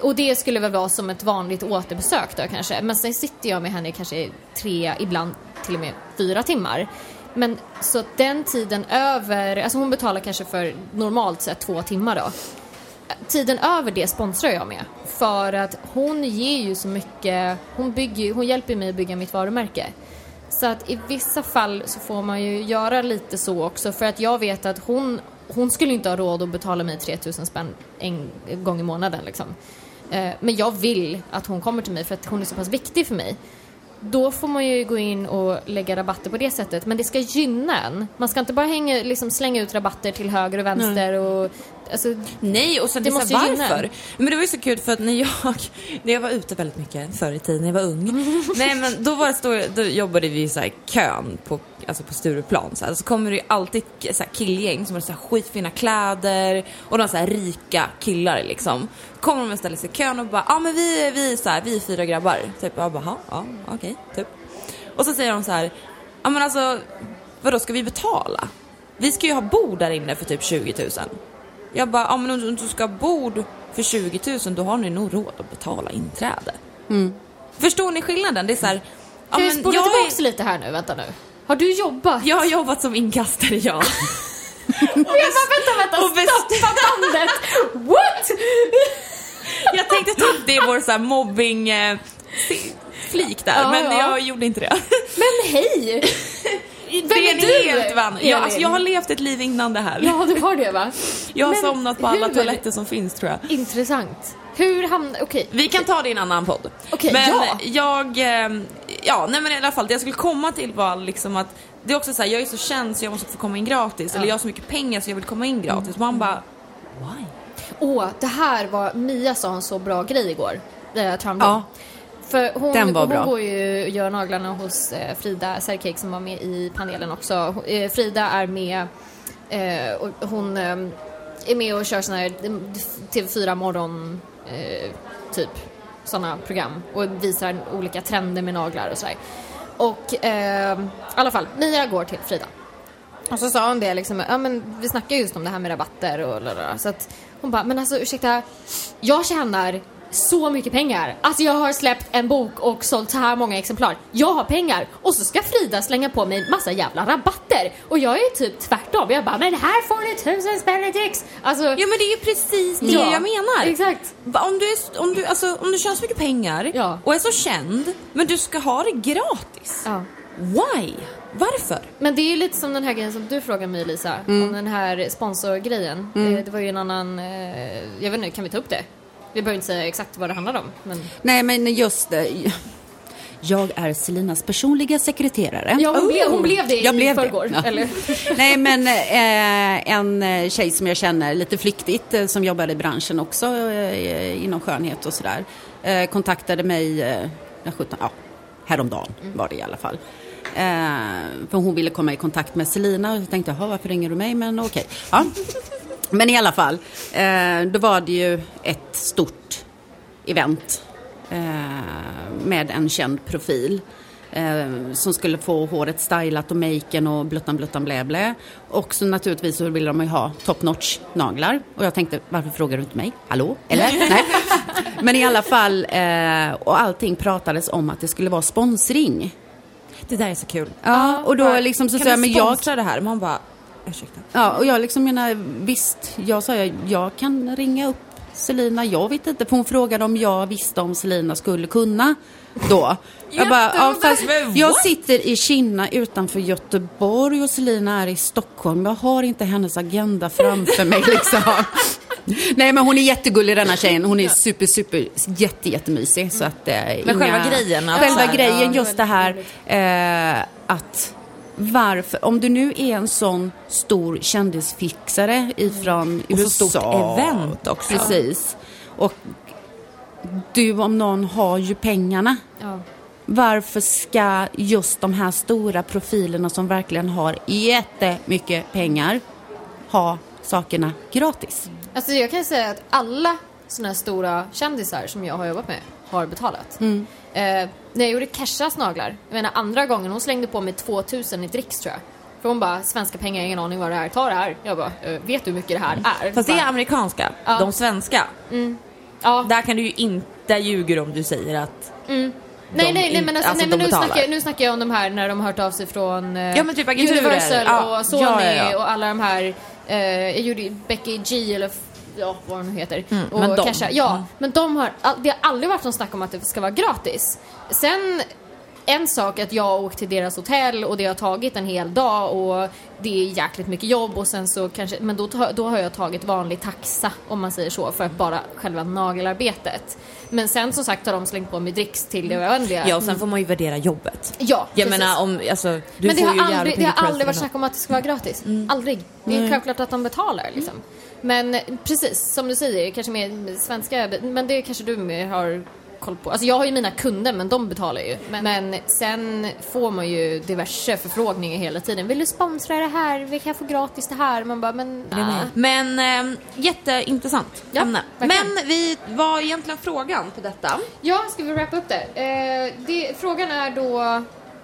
och det skulle väl vara som ett vanligt återbesök då kanske. Men sen sitter jag med henne kanske tre, ibland till och med fyra timmar. Men så att den tiden över, alltså hon betalar kanske för normalt sett två timmar då. Tiden över det sponsrar jag med. För att hon ger ju så mycket, hon, bygger, hon hjälper mig att bygga mitt varumärke. Så att i vissa fall så får man ju göra lite så också för att jag vet att hon, hon skulle inte ha råd att betala mig 3000 spänn en gång i månaden liksom. Eh, men jag vill att hon kommer till mig för att hon är så pass viktig för mig. Då får man ju gå in och lägga rabatter på det sättet. Men det ska gynna en. Man ska inte bara hänga, liksom slänga ut rabatter till höger och vänster och Alltså, Nej, och sen det måste varför? Men det var ju så kul för att när jag, (laughs) när jag var ute väldigt mycket förr i tiden, när jag var ung. (laughs) nej men då, var det då jobbade vi i så här kön på, alltså på Stureplan. Så, här. så kommer det ju alltid så här killgäng som har så här skitfina kläder och de så här rika killar liksom. Kommer de och ställer sig i kön och bara, ja ah, men vi, vi, så här, vi är fyra grabbar. Typ, jag bara, ja okej, okay, typ. Och så säger de så här, ja men alltså vadå ska vi betala? Vi ska ju ha bord där inne för typ 20 000. Jag bara, ja men om du ska ha bord för 20 000 då har ni nog råd att betala inträde. Mm. Förstår ni skillnaden? Det är så här, ja, Kan vi spola tillbaka är... lite här nu? Vänta nu. Har du jobbat? Jag har jobbat som inkastare, ja. och (laughs) jag bara, vänta, vänta, stoppa bandet! What? jag tänkte ta upp det i vår så här, mobbing... Eh, flik där, Ja, men ja. jag gjorde inte det. Men hej! Vem det är är du? helt vann. Elin? Ja, alltså, jag har levt ett liv innan det här. Ja, du har det va? jag har Men somnat på alla hur? toaletter som finns tror jag. Intressant. Hur hamnade... Okej. Vi kan ta det i en annan podd. Okej, men ja. jag, ehm, ja nej men i alla fall det jag skulle komma till var liksom att det är också så här, jag är så känd så jag måste få komma in gratis. Eller jag har så mycket pengar så jag vill komma in gratis. Man bara, why? Åh, det här var... Mia sa en så bra grej igår. Eh, Tranby. Ja. För hon, Den var hon bra. går ju och gör naglarna hos eh, Frida Serkek som var med i panelen också. Eh, Frida är med eh, och hon eh, är med och kör såna här eh, TV4 morgon eh, typ sådana program och visar olika trender med naglar och sådär. Och eh, i alla fall, Mia går till Frida. Och så sa hon det liksom, ja men vi snackar just om det här med rabatter och lalala. Så att hon bara, men alltså ursäkta, jag tjänar så mycket pengar. Alltså jag har släppt en bok och sålt så här många exemplar. Jag har pengar och så ska Frida slänga på mig massa jävla rabatter. Och jag är typ tvärtom. Jag bara, men här får ni tusen spänn i dricks. Alltså, Ja men det är ju precis det Ja, jag menar. exakt. Om du, är, om, du, alltså, om du tjänar så mycket pengar Ja. och är så känd, men du ska ha det gratis. ja. Why? Varför? Men det är ju lite som den här grejen som du frågade mig Lisa, om den här sponsorgrejen. Eh, Det var ju en annan, eh, jag vet inte, kan vi ta upp det? Vi behöver inte säga exakt vad det handlar om. Men... Nej, men just det. Jag är Selinas personliga sekreterare. Ja, hon, blev, hon blev det Jag i blev det. förrgår. Ja. Eller? (laughs) Nej, men eh, en eh, tjej som jag känner lite flyktigt, eh, som jobbar i branschen också eh, inom skönhet och sådär, eh, kontaktade mig eh, den 17, ja, häromdagen var det i alla fall. Eh, för hon ville komma i kontakt med Selina och jag tänkte, jaha, varför ringer du mig? Men okej. Ja. Men i alla fall, eh, då var det ju ett stort event eh, med en känd profil. Eh, som skulle få håret stylat och maken och bluttan bluttan blä blä. Och så naturligtvis så ville de ju ha top notch naglar. Och jag tänkte, varför frågar du inte mig? Hallå? Eller? (laughs) Nej. Men i alla fall, och allting pratades om att det skulle vara sponsring. Det där är så kul. Ja, och då liksom så kan jag, du men jag sponsra det här? Man bara, ursäkta. Ja, och jag liksom menar, visst, jag sa jag, jag kan ringa upp Selina, jag vet inte, för hon frågade om jag visste om Selina skulle kunna då. Jag bara, ja, fast jag sitter i Kina utanför Göteborg och Selina är i Stockholm. Jag har inte hennes agenda framför mig (laughs) liksom. Nej men hon är jättegullig denna tjejen. Hon är super, super, jätte, jättemysig. Så att, eh, Men själva grejen, att Själva grejen, just det här eh, att varför, om du nu är en sån stor kändisfixare ifrån Och så USA. stort event också. Precis. Och du om någon har ju pengarna. Ja. Varför ska just de här stora profilerna som verkligen har jättemycket pengar ha sakerna gratis? Alltså jag kan säga att alla såna här stora kändisar som jag har jobbat med har betalat. Mm. Eh, när jag gjorde Keshas naglar, jag menar andra gången, hon slängde på mig 2000 i dricks tror jag. För hon bara, svenska pengar, ingen aning vad det här, ta det här. Jag bara, eh, vet du hur mycket det här är? Fast det är amerikanska. Ja. De svenska. ja. Där kan du ju inte ljuga om du säger att Nej, nej, nej, in- men, alltså, alltså, nej, men nu, betalar. snackar, jag- nu snackar jag om de här när de har hört av sig från eh, Ja, men typ. Universal Ja, och Sony ja, ja, och alla de här, eh, jag gjorde Becky G eller ja, vad hon nu heter. Mm, och men de- Kesha. Ja, mm. men de har, det har aldrig varit någon snack om att det ska vara gratis. Sen en sak att jag åkt till deras hotell och det har tagit en hel dag och det är jäkligt mycket jobb och sen så kanske, men då, då har jag tagit vanlig taxa om man säger så för att bara själva nagelarbetet. Men sen som sagt har de slängt på mig dricks till det oändliga. Ja, och sen får man ju värdera jobbet. Ja, Jag precis. menar om, alltså, du Men det får har ju aldrig, det har aldrig varit snack om att det ska vara gratis. Aldrig. Det är självklart att de betalar liksom. Men precis, som du säger, kanske mer svenska, men det kanske du mer har koll på. Alltså jag har ju mina kunder, men de betalar ju. Men, men sen får man ju diverse förfrågningar hela tiden. Vill du sponsra det här? Vi kan få gratis det här. Man bara, men... ah. Men eh, jätteintressant Ja, ämne. Men vi, vad är egentligen frågan på detta? Ja, ska vi wrappa upp det? Eh, det? Frågan är då...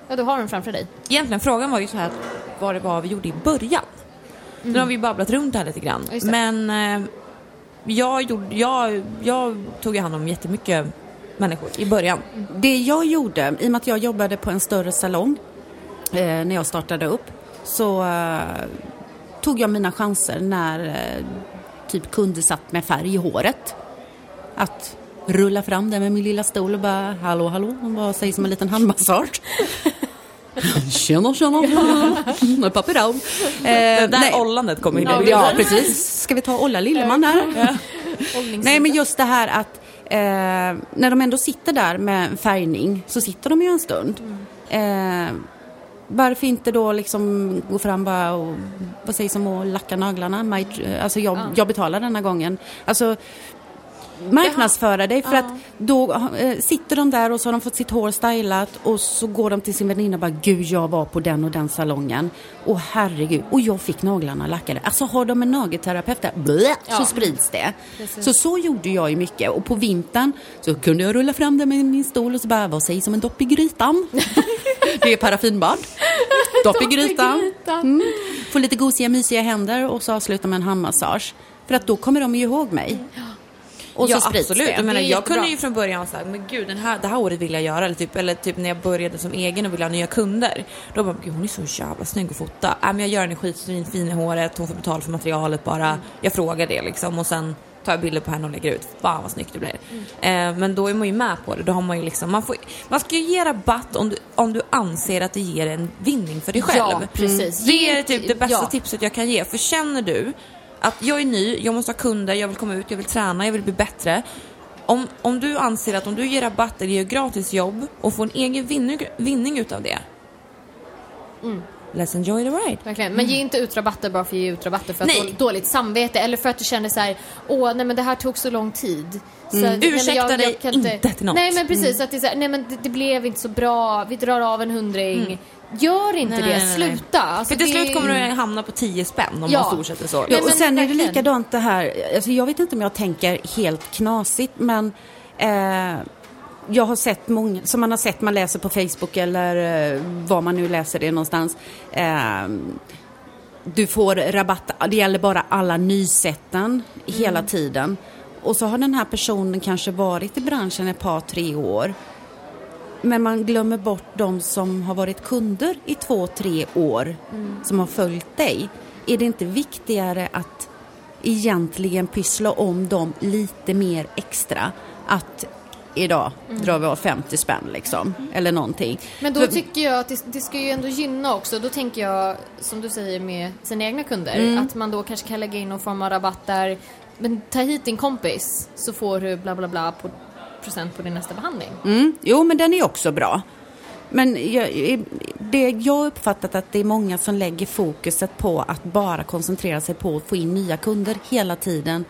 Ja, du har den framför dig. Egentligen frågan var ju så här vad det var vi gjorde i början. Nu har vi babblat runt här lite grann. Mm. Det. Men eh, jag, gjorde, jag, jag tog hand om jättemycket människor i början. Det jag gjorde, i och med att jag jobbade på en större salong eh, när jag startade upp, så eh, tog jag mina chanser när eh, typ kunder satt med färg i håret. Att rullar fram där med min lilla stol och bara hallå hallå, och bara säger som en liten handmassage. (laughs) tjena tjena, tjena. papperau. Eh, Det där nej. ollandet kommer in. Ja, Ja, precis. Ska vi ta Olla Lilleman här? Nej, men just det här att eh, när de ändå sitter där med färgning så sitter de ju en stund. Eh, varför inte då liksom gå fram bara och vad sägs om att lacka naglarna? My, alltså jag, jag betalar denna gången. Alltså marknadsföra dig för att då eh, sitter de där och så har de fått sitt hår stylat och så går de till sin väninna och bara gud jag var på den och den salongen och herregud och jag fick naglarna lackade. Alltså har de en nagelterapeut där blä, så sprids det. Så så gjorde jag ju mycket och på vintern så kunde jag rulla fram där med min stol och så bara vad sägs om en dopp i grytan? (laughs) det är paraffinbad. Dopp i grytan. Mm. Få lite gosiga mysiga händer och så avsluta med en handmassage. För att då kommer de ju ihåg mig. Och ja, så sprids absolut. det. Jag, menar, Det jag kunde ju från början såhär, men gud den här, det här året vill jag göra. Eller typ, eller typ när jag började som egen och ville ha nya kunder. Då bara, gud hon är så jävla snygg att fota. Äh, men jag gör henne skitfin fin i håret, hon får betalt för materialet bara. Jag frågar det liksom och sen tar jag bilder på henne och lägger ut. Fan vad snyggt det blir. Eh, men då är man ju med på det. Då har man ju liksom, man, får, man ska ju ge rabatt om du, om du anser att det ger en vinning för dig själv. Ja, precis. Det är typ det bästa Ja. tipset jag kan ge. För känner du att jag är ny, jag måste ha kunder, jag vill komma ut, jag vill träna, jag vill bli bättre. Om, om du anser att om du ger rabatt eller gör gratis jobb och får en egen vinning, vinning utav det. Let's enjoy the ride. Verkligen. Men ge inte ut rabatter bara för att ge ut rabatter för att Nej. har dåligt samvete eller för att du känner så här, åh nej men det här tog så lång tid. Så, men Ursäkta dig kan inte till något. Nej men precis, att det är så här, nej men det, det blev inte så bra, vi drar av en hundring. Gör inte Nej, det, nej, sluta. Alltså, För till det- slut kommer du hamna på 10 spänn om Ja. man fortsätter så. Ja, och men sen är det likadant det här, alltså jag vet inte om jag tänker helt knasigt men eh, jag har sett många, som man har sett, man läser på Facebook eller eh, var man nu läser det någonstans. Eh, du får rabatt, det gäller bara alla nysätten hela tiden. Och så har den här personen kanske varit i branschen ett par, tre år. Men man glömmer bort de som har varit kunder i två, tre år som har följt dig. Är det inte viktigare att egentligen pyssla om dem lite mer extra? Att idag drar vi av 50 spänn liksom, eller någonting. Men då För- tycker jag att det, det ska ju ändå gynna också. Då tänker jag, som du säger med sina egna kunder, Mm. att man då kanske kan lägga in någon form av rabatt där, men ta hit din kompis så får du bla bla bla på procent på din nästa behandling. Mm, jo, men den är också bra. Men jag, det, jag har uppfattat att det är många som lägger fokuset på att bara koncentrera sig på att få in nya kunder hela tiden.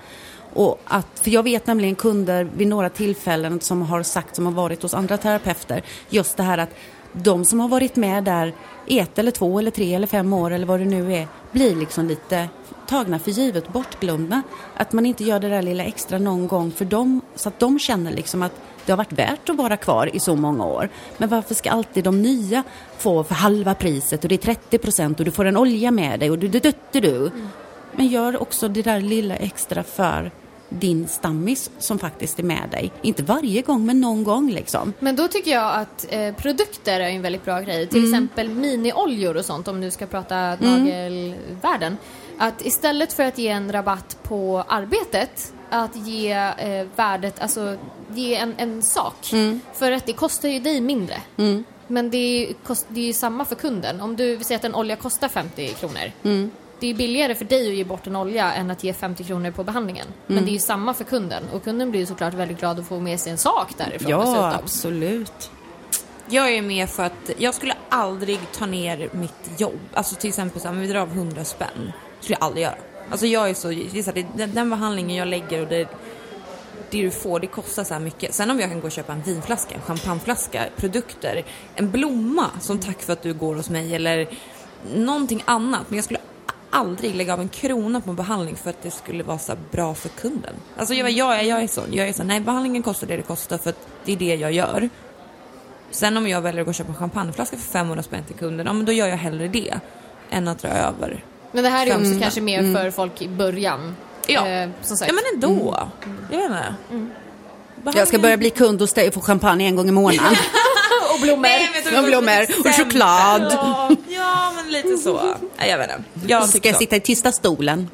Och att, för jag vet nämligen kunder vid några tillfällen som har sagt, som har varit hos andra terapeuter, just det här att de som har varit med där ett eller två eller tre eller fem år eller vad det nu är, blir liksom lite tagna för givet, bortglömda. Att man inte gör det där lilla extra någon gång för dem, så att de känner liksom att det har varit värt att vara kvar i så många år. Men varför ska alltid de nya få för halva priset och det är 30 procent och du får en olja med dig och du, du, du, du, du. Men gör också det där lilla extra för din stammis som faktiskt är med dig. Inte varje gång, men någon gång liksom. Men då tycker jag att eh, produkter är en väldigt bra grej. Till exempel minioljor och sånt om du ska prata nagelvärlden. Att istället för att ge en rabatt på arbetet, att ge eh, värdet, alltså ge en, en sak. För att det kostar ju dig mindre. Men det är, kost, det är ju samma för kunden. Om du säger att en olja kostar 50 kronor. Det är billigare för dig att ge bort en olja än att ge 50 kronor på behandlingen. Men det är ju samma för kunden. Och kunden blir ju såklart väldigt glad att få med sig en sak därifrån Ja, dessutom. absolut. Jag är med för att jag skulle aldrig ta ner mitt jobb. Alltså till exempel så här, vi drar av 100 spänn. skulle jag aldrig göra. Alltså jag är så, det är så här, det, den, den behandlingen jag lägger och det, det du får, det kostar så här mycket. Sen om jag kan gå och köpa en vinflaska, en champagneflaska, produkter, en blomma som tack för att du går hos mig eller någonting annat. Men jag skulle aldrig lägga av en krona på en behandling för att det skulle vara så bra för kunden. Alltså jag, jag, är- jag är så, jag är så, nej behandlingen kostar det det kostar för att det är det jag gör. Sen om jag väljer att gå och köpa en champagneflaska för 500 spänn till kunden, ja men då gör jag hellre det än att dra över. Men det här är också Mm. kanske mer för folk i början. Ja. Eh, som sagt. Ja men ändå. Jag vet inte. Jag ska börja bli kund hos dig och få champagne en gång i månaden. (laughs) och blommor. Nej, Och blommor och choklad. Ja, ja men lite så. Nej, jag vet inte. Jag Ska jag sitta i tysta stolen?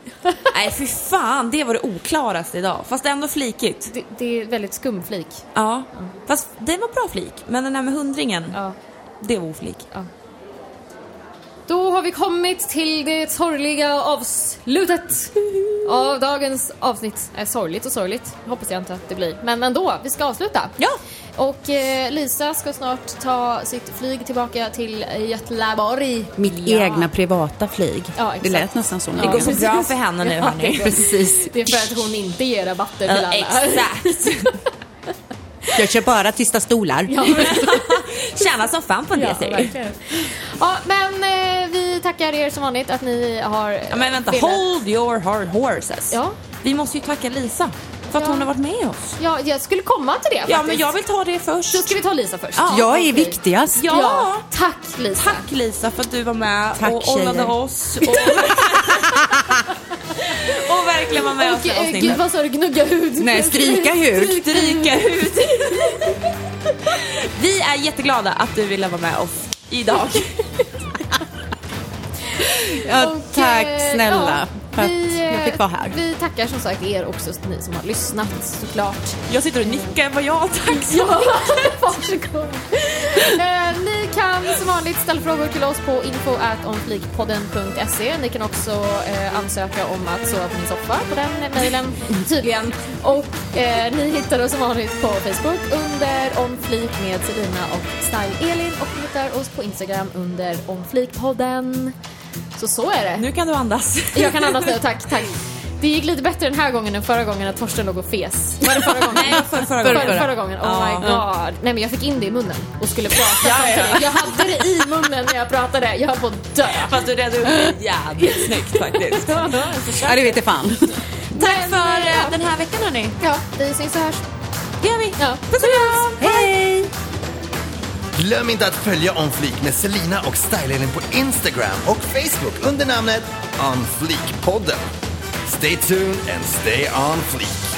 Nej, fy fan. Det var det oklaraste idag. Fast ändå flikigt. Det, det är väldigt skum flik. Ja. Fast det var bra flik. Men den där med hundringen, Ja. det var oflik. Då har vi kommit till det sorgliga avslutet av dagens avsnitt. Är sorgligt och sorgligt, hoppas jag inte att det blir. Men ändå, vi ska avsluta. Ja. Och eh, Lisa ska snart ta sitt flyg tillbaka till Göteborg. Mitt egna privata flyg. Ja, det exakt. lät nästan så. Det går så bra för henne nu, (laughs) Ja, hörni. det- Precis. Det är för att hon inte ger rabatter till Ja, alla. exakt. (laughs) Jag kör bara tysta stolar. Ja, (laughs) Tjäna som fan på det, ja, verkligen. Ja, men eh, vi tackar er som vanligt att ni har... Ja, men vänta, velat- hold your hard horses. Ja. Vi måste ju tacka Lisa för att Ja. hon har varit med oss. Ja, jag skulle komma till det Ja, faktiskt. men jag vill ta det först. Då ska vi ta Lisa först. Ja. Jag är viktigast. Ja. Tack Lisa. Tack Lisa för att du var med Tack, och ollade oss. (laughs) Och, (laughs) och verkligen var med oss Och i eh, avsnittet. gud, vad sa du? Gnugga hud? Nej, stryka hud. Stryka ut. Vi är jätteglada att du ville vara med oss idag. (laughs) Ja, Och, tack snälla för att vi, eh, jag fick vara här. Vi tackar som sagt er också, ni som har lyssnat såklart. Jag sitter och nickar. Vad jag tack så Ja, (laughs) varsågod. eh, ni kan som vanligt ställa frågor till oss på info.onflikpodden.se. Ni kan också eh, ansöka om att sova på min soffa på den mejlen (laughs) tydligen. Och eh, ni hittar oss som vanligt på Facebook under Onflik med Selina och Style Elin och ni hittar oss på Instagram under Onflikpodden. Så så är det. Nu kan du andas. (laughs) Jag kan andas nu, tack, tack. Det gick lite bättre den här gången än förra gången när Torsten låg och fes. Var det förra gången? (laughs) Nej, för, förra Förra, gången. förra, gången, oh Ja. my god. Nej men jag fick in det i munnen och skulle prata Ja, ja. Jag hade det i munnen när jag pratade. Jag höll på att dö. Fast du redde upp det jävligt snyggt faktiskt. Ja, det vet jag fan. Tack Men, för eh, eh, den här veckan hörni. Ja, vi syns och hörs. Det gör vi. Ja. Puss och kram. Hej! Glöm inte att följa On Fleek med Selina och Stylelin på Instagram och Facebook under namnet On Fleek-podden. Stay tuned and stay on fleek.